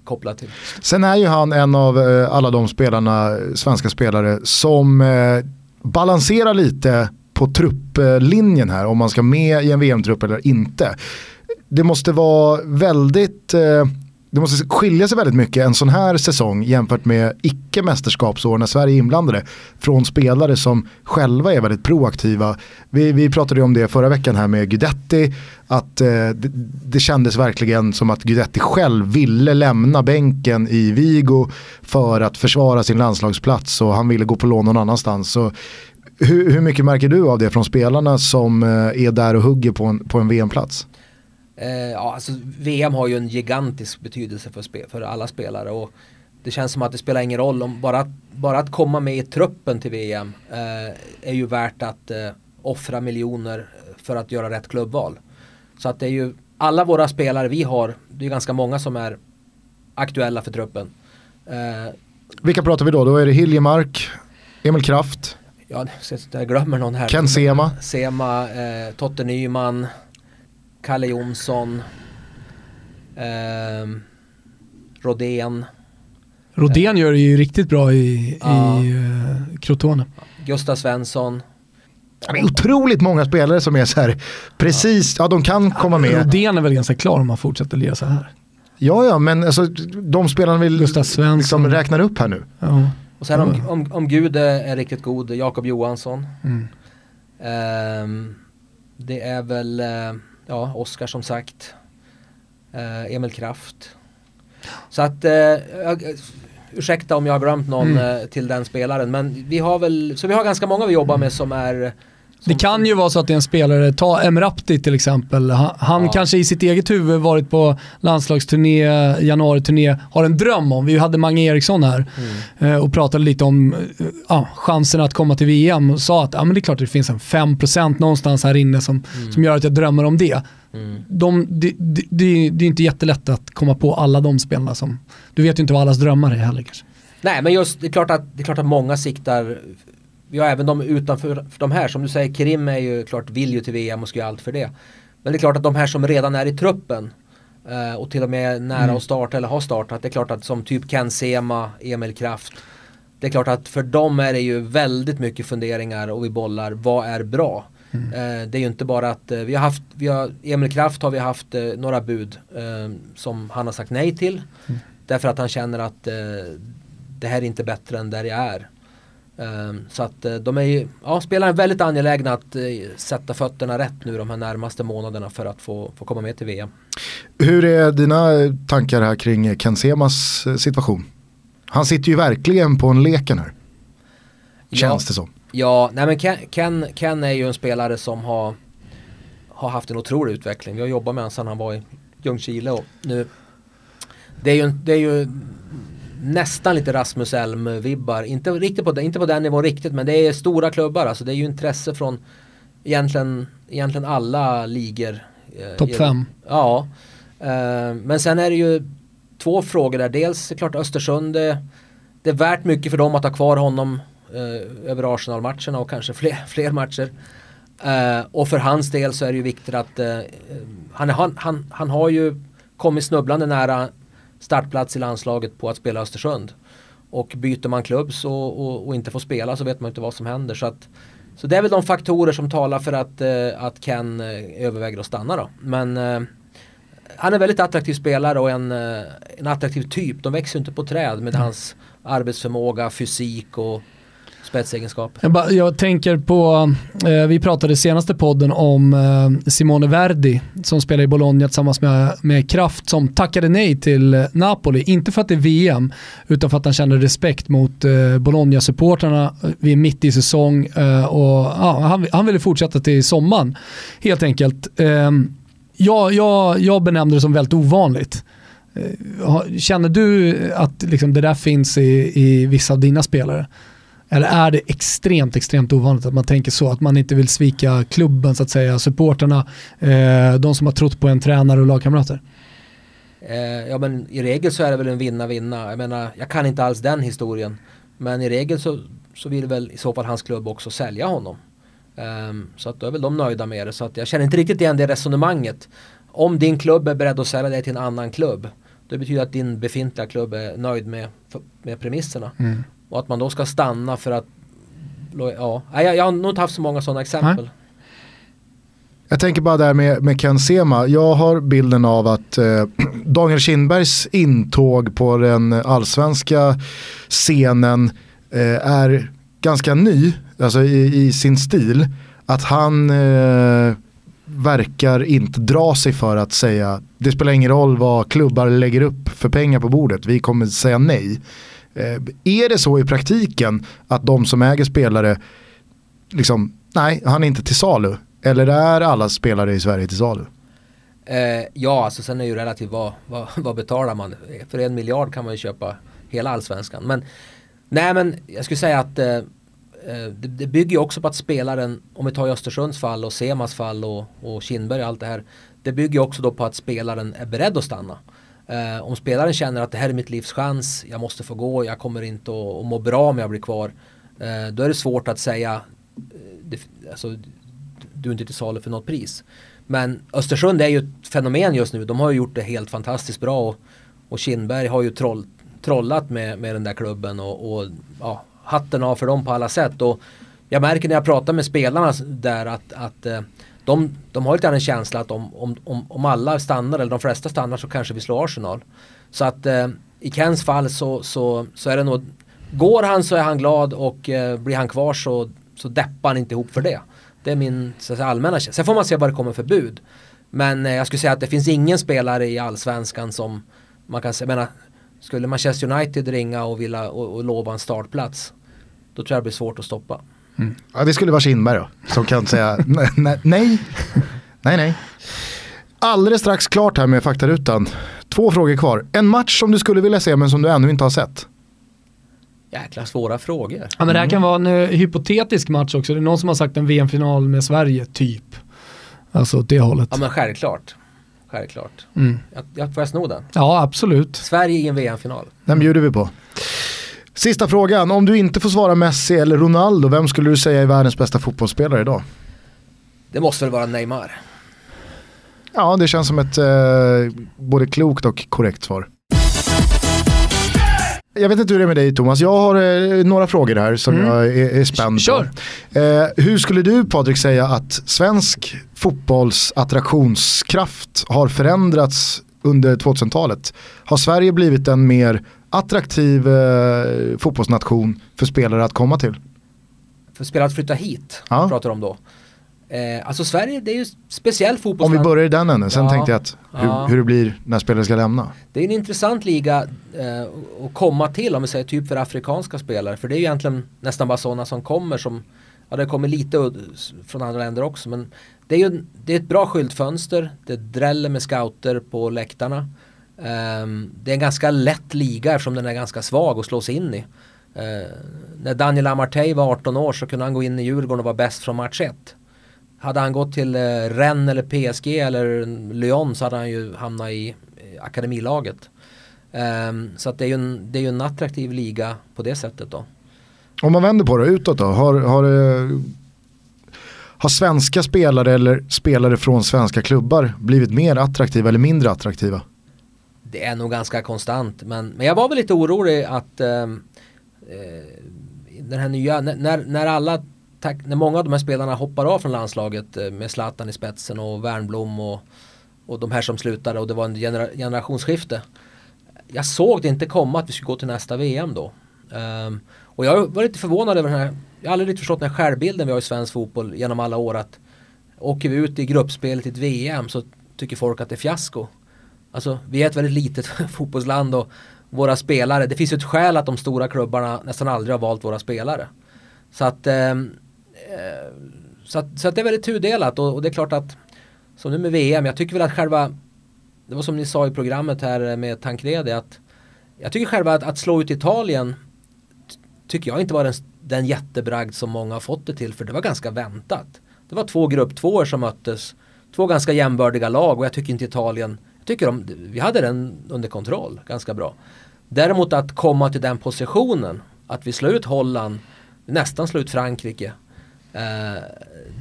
kopplat till. Sen är ju han en av eh, alla de spelarna, svenska spelare, som eh, balanserar lite på trupplinjen här, om man ska med i en VM-trupp eller inte. Det måste vara väldigt eh, det måste skilja sig väldigt mycket en sån här säsong jämfört med icke-mästerskapsår när Sverige är inblandade från spelare som själva är väldigt proaktiva. Vi, vi pratade ju om det förra veckan här med Guidetti, att eh, det, det kändes verkligen som att Guidetti själv ville lämna bänken i Vigo för att försvara sin landslagsplats och han ville gå på lån någon annanstans. Så hur, hur mycket märker du av det från spelarna som eh, är där och hugger på en, på en VM-plats? Eh, ja, alltså, VM har ju en gigantisk betydelse för, spe, för alla spelare och det känns som att det spelar ingen roll om bara, bara att komma med i truppen till VM eh, är ju värt att eh, offra miljoner för att göra rätt klubbval. Så att det är ju alla våra spelare vi har, det är ganska många som är aktuella för truppen. Eh, Vilka pratar vi då? Då är det Hiljemark, Emil Kraft, ja, jag glömmer någon här. Ken Sema. Sema, eh, Totte Nyman, Kalle Jonsson, eh, Rodén. Rodén gör det ju riktigt bra i, ja. i uh, Crotone. Gustav Svensson. Det är otroligt många spelare som är så här, precis, ja, ja de kan komma med. Rodén är väl ganska klar om man fortsätter lira så här. Ja, ja, men alltså, de spelarna vi liksom räknar upp här nu. Ja. Och sen om, om, om Gud är riktigt god, Jakob Johansson. Mm. Um, det är väl, uh, ja, Oskar som sagt. Uh, Emil Kraft. Så att, uh, ursäkta om jag har glömt någon mm. till den spelaren. Men vi har väl, så vi har ganska många vi jobbar med som är det kan ju vara så att det är en spelare, ta Emrapti till exempel. Han, han ja. kanske i sitt eget huvud varit på landslagsturné, januariturné, har en dröm om. Vi hade Mange Eriksson här mm. och pratade lite om ja, chansen att komma till VM och sa att ja, men det är klart att det finns en 5% någonstans här inne som, mm. som gör att jag drömmer om det. Mm. De, det, det, det, det är inte jättelätt att komma på alla de spelarna som, du vet ju inte vad allas drömmar är heller kanske. Nej men just det är klart att, det är klart att många siktar vi har även de utanför de här. Som du säger, Krim är ju klart vill ju till VM och ska göra allt för det. Men det är klart att de här som redan är i truppen eh, och till och med nära mm. att starta eller har startat. Det är klart att som typ Ken Sema, Emil Kraft. Det är klart att för dem är det ju väldigt mycket funderingar och vi bollar. Vad är bra? Mm. Eh, det är ju inte bara att eh, vi har haft, vi har, Emil Kraft har vi haft några bud som han har sagt nej till. Mm. Därför att han känner att det här är inte bättre än där jag är. Ehm, så att eh, de är ju, ja, spelarna är väldigt angelägna att eh, sätta fötterna rätt nu de här närmaste månaderna för att få, få komma med till VM. Hur är dina tankar här kring Ken Semas eh, situation? Han sitter ju verkligen på en leken här. Känns ja, det som. Ja, nej men Ken, Ken, Ken, är ju en spelare som har, har haft en otrolig utveckling. Vi har jobbat med honom sedan han var i Ljungskile och nu det är ju, det är ju nästan lite Rasmus Elm-vibbar. Inte, riktigt på, inte på den nivån riktigt men det är stora klubbar. Alltså det är ju intresse från egentligen, egentligen alla ligor. Eh, Topp fem. Ja. Eh, men sen är det ju två frågor där. Dels klart Östersund. Det, det är värt mycket för dem att ha kvar honom eh, över Arsenal-matcherna och kanske fler, fler matcher. Uh, och för hans del så är det ju viktigt att uh, han, han, han, han har ju kommit snubblande nära startplats i landslaget på att spela Östersund. Och byter man klubb så, och, och, inte får spela så vet man inte vad som händer. Så, att, så det är väl de faktorer som talar för att, eh, att Ken eh, överväger att stanna då. Men eh, han är väldigt attraktiv spelare och en, eh, en attraktiv typ. De växer inte på träd med mm. hans arbetsförmåga, fysik och spetsegenskaper. Jag, bara, jag tänker på, eh, vi pratade i senaste podden om eh, Simone Verdi som spelar i Bologna tillsammans med, med Kraft som tackade nej till eh, Napoli. Inte för att det är VM utan för att han kände respekt mot eh, Bologna-supportrarna. Eh, vi är mitt i säsong eh, och ja, han, han ville fortsätta till sommaren helt enkelt. Eh, jag, jag, jag benämnde det som väldigt ovanligt. Eh, känner du att liksom det där finns i, i vissa av dina spelare? Eller är det extremt, extremt ovanligt att man tänker så? Att man inte vill svika klubben så att säga, supporterna, eh, de som har trott på en tränare och lagkamrater? Eh, ja men i regel så är det väl en vinna-vinna. Jag menar, jag kan inte alls den historien. Men i regel så, så vill väl i så fall hans klubb också sälja honom. Um, så att då är väl de nöjda med det. Så att jag känner inte riktigt igen det resonemanget. Om din klubb är beredd att sälja dig till en annan klubb. Det betyder att din befintliga klubb är nöjd med, med premisserna. Mm. Och att man då ska stanna för att Ja, jag, jag har nog inte haft så många sådana exempel. Jag tänker bara där med, med Ken Sema. Jag har bilden av att eh, Daniel Kindbergs intåg på den allsvenska scenen eh, är ganska ny, alltså i, i sin stil. Att han eh, verkar inte dra sig för att säga det spelar ingen roll vad klubbar lägger upp för pengar på bordet, vi kommer säga nej. Eh, är det så i praktiken att de som äger spelare, liksom, nej han är inte till salu. Eller är alla spelare i Sverige till salu? Eh, ja, alltså sen är det ju relativt vad, vad, vad betalar man? För en miljard kan man ju köpa hela allsvenskan. Men nej men jag skulle säga att eh, eh det, det bygger ju också på att spelaren, om vi tar Östersunds fall och Semas fall och, och Kindberg och allt det här. Det bygger också då på att spelaren är beredd att stanna. Eh, om spelaren känner att det här är mitt livs chans, jag måste få gå, jag kommer inte att, att må bra om jag blir kvar. Eh, då är det svårt att säga, eh, det, alltså, du är inte till salu för något pris. Men Östersund är ju ett fenomen just nu. De har ju gjort det helt fantastiskt bra och, och Kindberg har ju troll, trollat med, med den där klubben och, och ja, hatten av för dem på alla sätt. Och jag märker när jag pratar med spelarna där att, att eh, de, de har lite grann en känsla att om, om, om, om alla stannar eller de flesta stannar så kanske vi slår Arsenal. Så att eh, i Kens fall så, så, så är det nog Går han så är han glad och eh, blir han kvar så, så deppar han inte ihop för det. Det är min så att säga, allmänna känsla. Sen får man se vad det kommer för bud. Men eh, jag skulle säga att det finns ingen spelare i allsvenskan som man kan säga, menar, skulle Manchester United ringa och vilja och, och lova en startplats då tror jag det blir svårt att stoppa. Mm. Ja, det skulle vara Kindberg då, som kan säga nej, nej, nej, Alldeles strax klart här med faktarutan. Två frågor kvar. En match som du skulle vilja se men som du ännu inte har sett. Jäkla svåra frågor. Ja, men det här kan vara en uh, hypotetisk match också. Det är någon som har sagt en VM-final med Sverige, typ. Alltså åt det hållet. Ja men självklart. Självklart. Mm. Jag, jag, får jag sno den? Ja absolut. Sverige i en VM-final. Den bjuder vi på. Sista frågan, om du inte får svara Messi eller Ronaldo, vem skulle du säga är världens bästa fotbollsspelare idag? Det måste väl vara Neymar? Ja, det känns som ett eh, både klokt och korrekt svar. Jag vet inte hur det är med dig Thomas, jag har eh, några frågor här som mm. jag är, är spänd Kör. på. Eh, hur skulle du Patrik säga att svensk fotbolls attraktionskraft har förändrats under 2000-talet? Har Sverige blivit en mer attraktiv eh, fotbollsnation för spelare att komma till. För spelare att flytta hit, ja. pratar om då. Eh, alltså Sverige, det är ju speciell fotboll. Om vi börjar i den änden, sen ja. tänkte jag att hur, ja. hur, det blir när spelare ska lämna. Det är en intressant liga eh, att komma till om vi säger typ för afrikanska spelare. För det är ju egentligen nästan bara sådana som kommer som, ja det kommer lite från andra länder också. Men det är ju det är ett bra skyltfönster, det dräller med scouter på läktarna. Ehm, det är en ganska lätt liga eftersom den är ganska svag att slå sig in i. Ehm, när Daniel Amartey var 18 år så kunde han gå in i Djurgården och vara bäst från match 1. Hade han gått till eh, Rennes eller PSG eller Lyon så hade han ju hamnat i eh, akademilaget. Ehm, så att det är, ju en, det är ju en attraktiv liga på det sättet då. Om man vänder på det utåt då, har, har, eh, har svenska spelare eller spelare från svenska klubbar blivit mer attraktiva eller mindre attraktiva? Det är nog ganska konstant. Men, men jag var väl lite orolig att ehm, eh, den här nya, när, när alla när många av de här spelarna hoppar av från landslaget eh, med Zlatan i spetsen och Wernbloom och, och de här som slutade och det var en genera, generationsskifte. Jag såg det inte komma att vi skulle gå till nästa VM då. Um, och jag var lite förvånad över den här, jag har aldrig riktigt förstått den här självbilden vi har i svensk fotboll genom alla år att åker vi ut i gruppspelet i ett VM så tycker folk att det är fiasko. Alltså vi är ett väldigt litet fotbollsland och våra spelare, det finns ju ett skäl att de stora klubbarna nästan aldrig har valt våra spelare. Så att, ehm, eh, så, att så att det är väldigt tudelat och, och, det är klart att som nu med VM, jag tycker väl att själva det var som ni sa i programmet här med Tancredi att jag tycker själva att, att slå ut Italien tycker jag inte var den, den jättebragd som många har fått det till för det var ganska väntat. Det var två grupp tvåor som möttes, två ganska jämbördiga lag och jag tycker inte Italien tycker de, vi hade den under kontroll ganska bra. Däremot att komma till den positionen, att vi slår ut Holland, nästan slår ut Frankrike. Eh,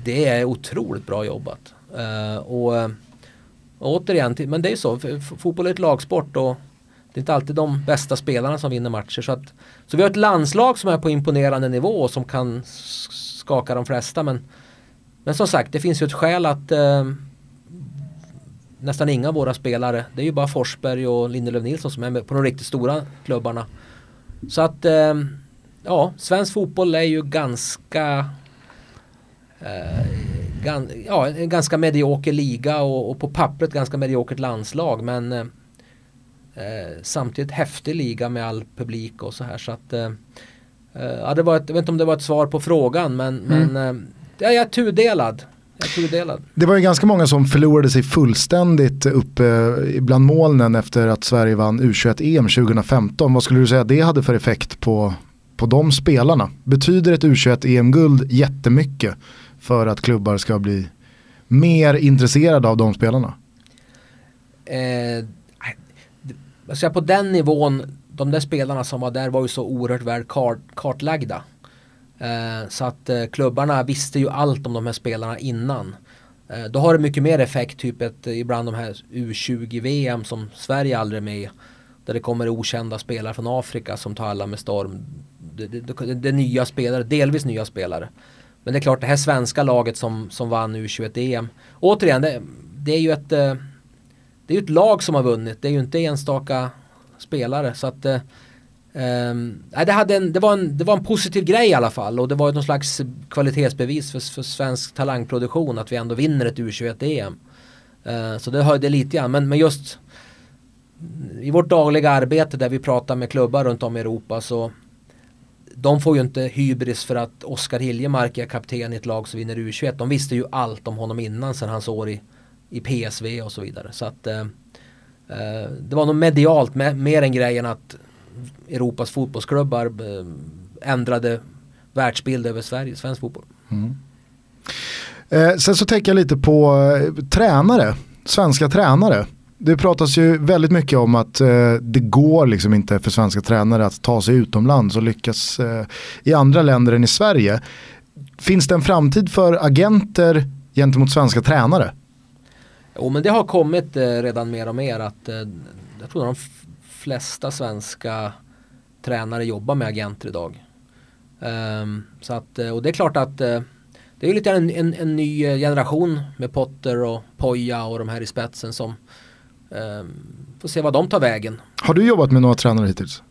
det är otroligt bra jobbat. Eh, och, och återigen, men det är ju så, fotboll är ett lagsport och det är inte alltid de bästa spelarna som vinner matcher. Så, att, så vi har ett landslag som är på imponerande nivå och som kan skaka de flesta. Men men som sagt, det finns ju ett skäl att eh, nästan inga av våra spelare, det är ju bara Forsberg och Lindelöf Nilsson som är med på de riktigt stora klubbarna. Så att eh, ja, svensk fotboll är ju ganska eh, gan, ja, en ganska medioker liga och, och, på pappret ganska mediokert landslag men eh, eh, samtidigt häftig liga med all publik och så här så att eh, eh ja, det var ett, jag vet inte om det var ett svar på frågan men, mm. men jag är tudelad. Det var ju ganska många som förlorade sig fullständigt uppe bland molnen efter att Sverige vann U21-EM 2015. Vad skulle du säga det hade för effekt på, på de spelarna? Betyder ett U21-EM-guld jättemycket för att klubbar ska bli mer intresserade av de spelarna? Eh, alltså på den nivån, de där spelarna som var där var ju så oerhört väl kart, kartlagda. Eh, så att eh, klubbarna visste ju allt om de här spelarna innan. Eh, då har det mycket mer effekt, typ ett, ibland de här U20-VM som Sverige aldrig är med i. Där det kommer okända spelare från Afrika som tar alla med storm. Det, det, det, det är nya spelare, delvis nya spelare. Men det är klart det här svenska laget som, som vann U21-EM. Återigen, det, det, är ju ett det är ett lag som har vunnit. Det är ju inte enstaka spelare. Så att Um, det, hade en, det, var en, det var en positiv grej i alla fall och det var någon slags kvalitetsbevis för, för svensk talangproduktion att vi ändå vinner ett U21-EM. Uh, ehm, så det höjde lite grann men, men just i vårt dagliga arbete där vi pratar med klubbar runt om i Europa så de får ju inte hybris för att Oskar Hiljemark är kapten i ett lag som vinner U21. De visste ju allt om honom innan sen hans år i, i PSV och så vidare. Så att uh, uh, det var nog medialt med, mer än grejen att Europas fotbollsklubbar eh, ändrade världsbild över Sverige, svensk fotboll. Mm. Eh, sen så tänker jag lite på eh, tränare, svenska tränare. Det pratas ju väldigt mycket om att eh, det går liksom inte för svenska tränare att ta sig utomlands och lyckas eh, i andra länder än i Sverige. Finns det en framtid för agenter gentemot svenska tränare? Jo men det har kommit eh, redan mer och mer att jag tror de flesta svenska tränare jobbar med agenter idag. Um, så att, eh, och det är klart att uh, det är lite en, en, en, ny generation med Potter och Poja och de här i spetsen som um, får se vad de tar vägen. Har du jobbat med några tränare hittills?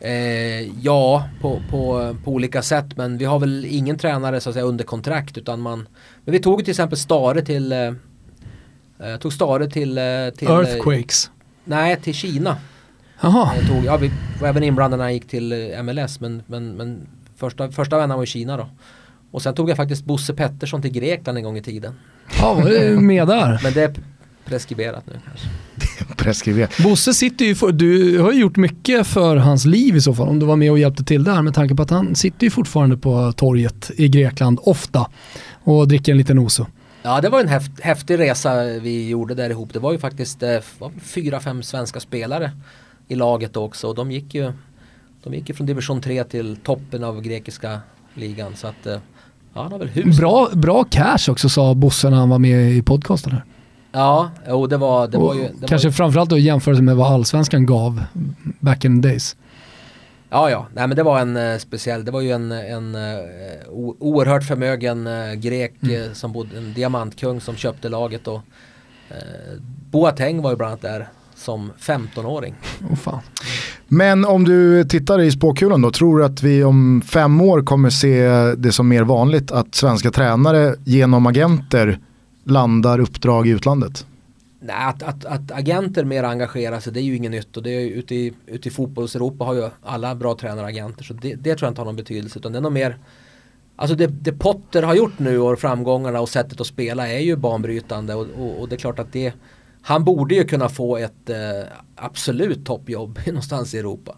Eh, ja, på, på, på olika sätt men vi har väl ingen tränare så att säga under kontrakt utan man Men vi tog till exempel Stare till eh, Tog Stare till, till Earthquakes Nej, till Kina Jaha. Tog, ja, vi var även inblandade när jag gick till eh, MLS men, men, men första, första vändan var i Kina då. Och sen tog jag faktiskt Bosse Pettersson till Grekland en gång i tiden. Ja, var det med där? men det är preskriberat nu kanske. preskriberat. Bosse sitter ju, för, du har ju gjort mycket för hans liv i så fall om du var med och hjälpte till där med tanke på att han sitter ju fortfarande på torget i Grekland ofta och dricker en liten oso. Ja det var en häft, häftig resa vi gjorde där ihop. Det var ju faktiskt eh, fyra, fem svenska spelare i laget också. Och de gick ju de gick ju från division 3 till toppen av grekiska ligan. Så att, eh, ja, han har väl hus. Bra, bra cash också sa Bosse när han var med i podcasten här. Ja, och det var, det var ju... Det kanske var, framförallt i jämförelse med vad allsvenskan gav back in the days. Ja, ja, nej men det var en uh, speciell, det var ju en, en uh, oerhört förmögen uh, grek mm. som bodde, en diamantkung som köpte laget och Boateng var ju bland annat där som 15-åring. Oh, Men om du tittar i spåkulan då, tror du att vi om fem år kommer se det som mer vanligt att svenska tränare genom agenter landar uppdrag i utlandet? Nej, att, att, att agenter mer engagerar sig det är ju inget nytt och det är ju, ute, i, ute i fotbolls-Europa har ju alla bra tränare agenter så det, det tror jag inte har någon betydelse utan det är nog mer Alltså det, det Potter har gjort nu och framgångarna och sättet att spela är ju banbrytande och, och, och det är klart att det han borde ju kunna få ett eh, absolut toppjobb någonstans i Europa.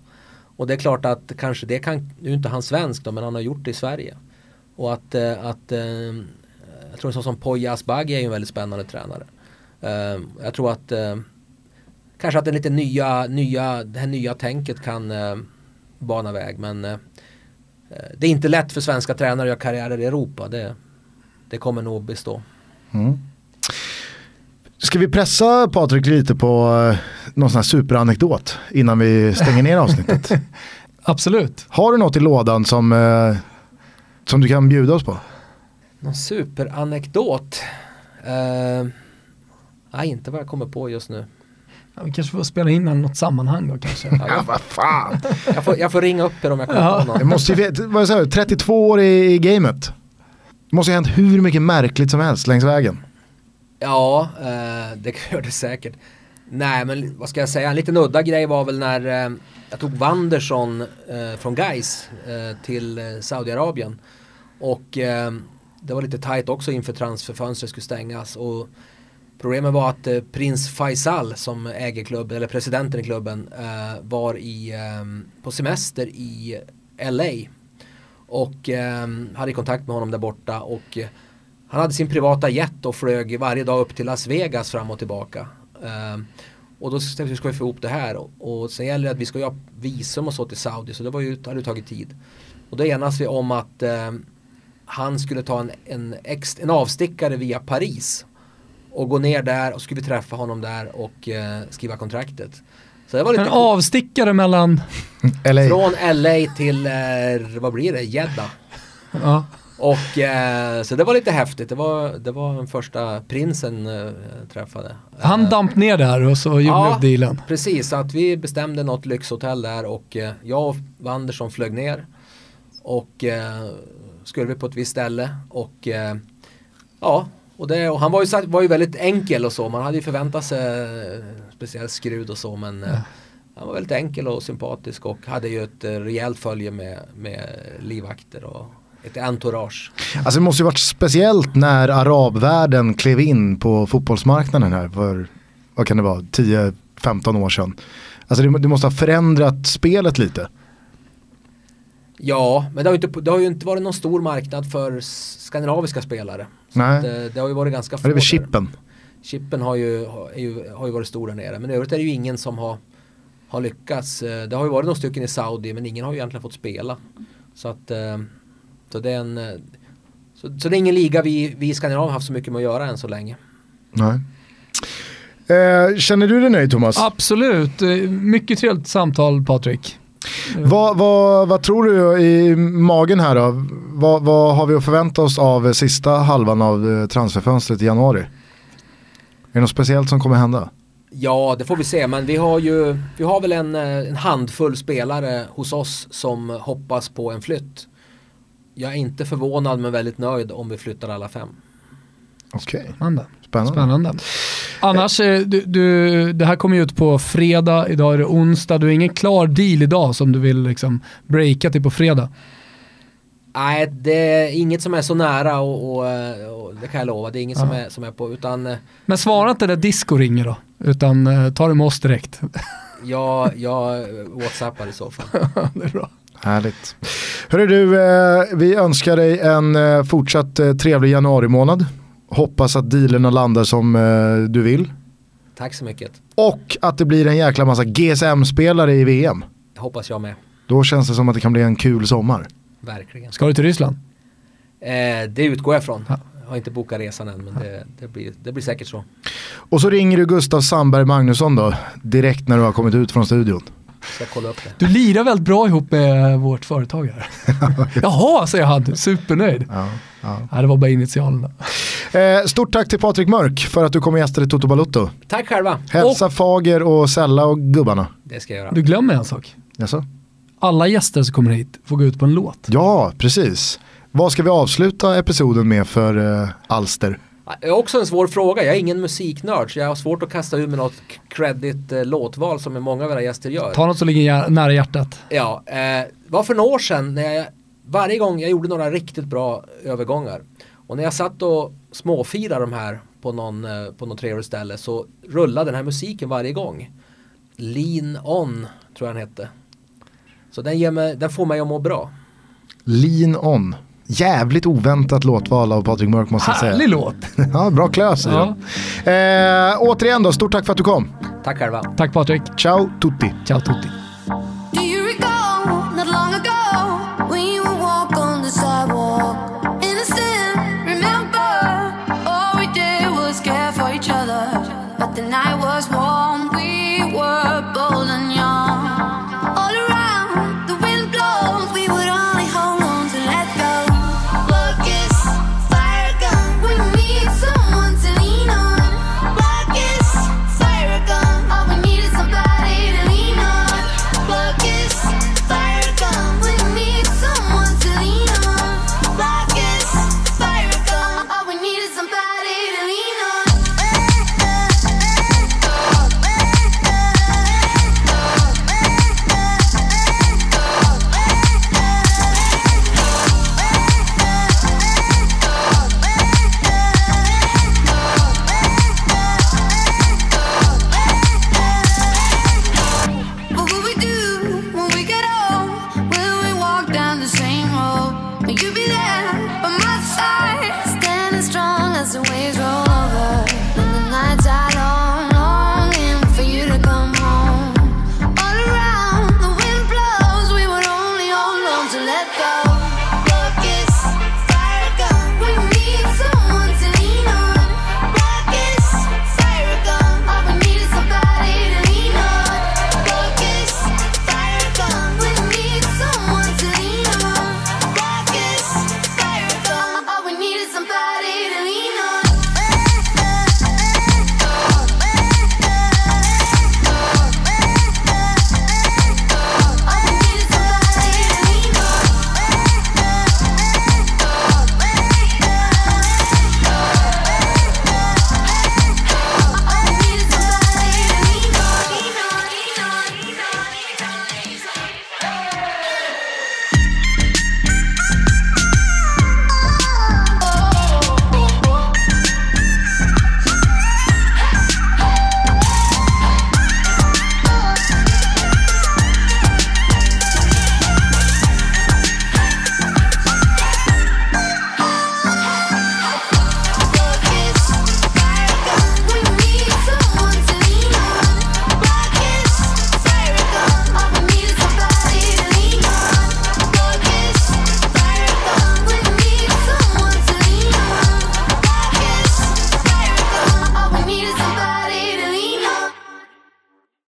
Och det är klart att kanske det kan, nu är inte han svensk då, men han har gjort det i Sverige. Och att, eh, att eh, jag tror så som Poya Asbaghi är ju en väldigt spännande tränare. Eh, jag tror att eh, kanske att det lite nya, nya, det här nya tänket kan eh, bana väg. Men eh, eh det är inte lätt för svenska tränare att göra karriärer i Europa. Det, det kommer nog bestå. Mm. Ska vi pressa Patrik lite på eh, någon sån här superanekdot innan vi stänger ner avsnittet? Absolut. Har du något i lådan som, eh, som du kan bjuda oss på? Någon superanekdot? Uh, nej, inte vad jag kommer på just nu. Ja, vi kanske får spela in i något sammanhang då kanske. Ja, vad fan. Jag får, jag får ringa upp er om jag kommer Ja. på någon. Det måste ju, vad säger du, 32 år i, i gamet. Det måste ju ha hänt hur mycket märkligt som helst längs vägen. Ja, eh, det gör det säkert. Nej, men vad ska jag säga? En liten udda grej var väl när eh, jag tog Wanderson eh, från Gais eh, till eh, Saudiarabien. Och eh, det var lite tajt också inför transferfönstret skulle stängas. Och problemet var att prins Faisal som äger klubben, eller presidenten i klubben, var i, på semester i LA. Och hade kontakt med honom där borta. Och han hade sin privata jet och flög varje dag upp till Las Vegas fram och tillbaka. Ehm, och då tänkte vi hur ska vi få ihop det här och, och sen gäller det att vi ska ju ha visum och så till Saudi så det var ju, hade ju tagit tid. Och då enas vi om att ehm, han skulle ta en, en, ex, en avstickare via Paris och gå ner där och skulle vi träffa honom där och eh, skriva kontraktet. Så det var lite En avstickare mellan, Eller Från LA till, eh, vad blir det, Jeddah. ja, Och eh, så det var lite häftigt. Det var, det var den första prinsen eh, jag träffade. han Eh, damp ner där och så gjorde Ja. upp dealen. Precis, så att vi bestämde något lyxhotell där och eh, jag och Wanderson flög ner. Och eh, skulle vi på ett visst ställe och eh, ja, och, det, och han var ju, var ju väldigt enkel och så. Man hade ju förväntat sig speciellt skrud och så men eh, han var väldigt enkel och sympatisk och hade ju ett rejält följe med, med livvakter och ett entourage. Alltså det måste ju varit speciellt när arabvärlden klev in på fotbollsmarknaden här för, vad kan det vara, 10-15 år sedan. Alltså det, det måste ha förändrat spelet lite. Ja, men det har, ju inte, det har ju inte varit någon stor marknad för skandinaviska spelare. Nej. att, eh, det har ju varit ganska få det är väl där. chippen. Chippen har ju, har, ju, har ju varit stor där nere. Men i övrigt är det ju ingen som har, har lyckats. Eh, Det har ju varit några stycken i Saudi men ingen har ju egentligen fått spela. Så att eh, så det är en eh, så, så det är ingen liga vi, vi i Skandinavien har haft så mycket med att göra än så länge. Nej. Eh, känner du dig nöjd Thomas? Absolut, Eh, mycket trevligt samtal Patrik. Vad, vad, vad tror du i magen här då? Vad, vad har vi att förvänta oss av sista halvan av eh, transferfönstret i januari? Är det något speciellt som kommer hända? Ja, det får vi se. Men vi har ju vi har väl en, eh, en handfull spelare hos oss som hoppas på en flytt. Jag är inte förvånad men väldigt nöjd om vi flyttar alla fem. Okej, Spännande. spännande. Spännande. Annars, eh, du, du, det här kommer ju ut på fredag, idag är det onsdag. Du har ingen klar deal idag som du vill liksom breaka till på fredag. Nej, det är inget som är så nära och, och, och det kan jag lova. Det är inget som, Ja. är, som är på utan eh, Men svara inte när disco ringer då, utan eh, ta det med oss direkt. jag, jag whatsappar i så fall. det är bra. Härligt. Hörru du, eh, vi önskar dig en eh, fortsatt eh, trevlig januari månad. Hoppas att dealerna landar som eh, du vill. Tack så mycket. Och att det blir en jäkla massa GSM-spelare i VM. Det hoppas jag med. Då känns det som att det kan bli en kul sommar. Verkligen. Ska du till Ryssland? Eh, det utgår jag från. Ja. Jag har inte bokat resan än men det, det, blir, det blir säkert så. Och så ringer du Gustav Sandberg Magnusson då, direkt när du har kommit ut från studion. Ska kolla upp det. Du lirar väldigt bra ihop med vårt företag här. Jaha, säger han, supernöjd. Ja, ja. Nej, det var bara initialerna. Eh, stort tack till Patrik Mörk för att du kom och gästade Toto Balutto. Tack själva. Hälsa Fager och Sella och gubbarna. Det ska jag göra. Du glömmer en sak. Jaså? Alla gäster som kommer hit får gå ut på en låt. Ja, precis. Vad ska vi avsluta episoden med för eh, alster? Det är också en svår fråga. Jag är ingen musiknörd så jag har svårt att kasta ur mig något credit eh, låtval som många av era gäster gör. Ta något som ligger nära hjärtat. Ja, eh, var för några år sedan när jag varje gång jag gjorde några riktigt bra övergångar och när jag satt och småfirade de här på någon, eh, på någon trevligt ställe så rullade den här musiken varje gång. Lean On tror jag den hette. Så den, ger mig, den får mig att må bra. Lean On. Jävligt oväntat låtval av Patrik Mörk måste jag säga. Härlig låt. Ja, bra klös. Ja. Ja. Eh, återigen då, stort tack för att du kom. Tack själva. Tack Patrik. Ciao tutti. Ciao tutti.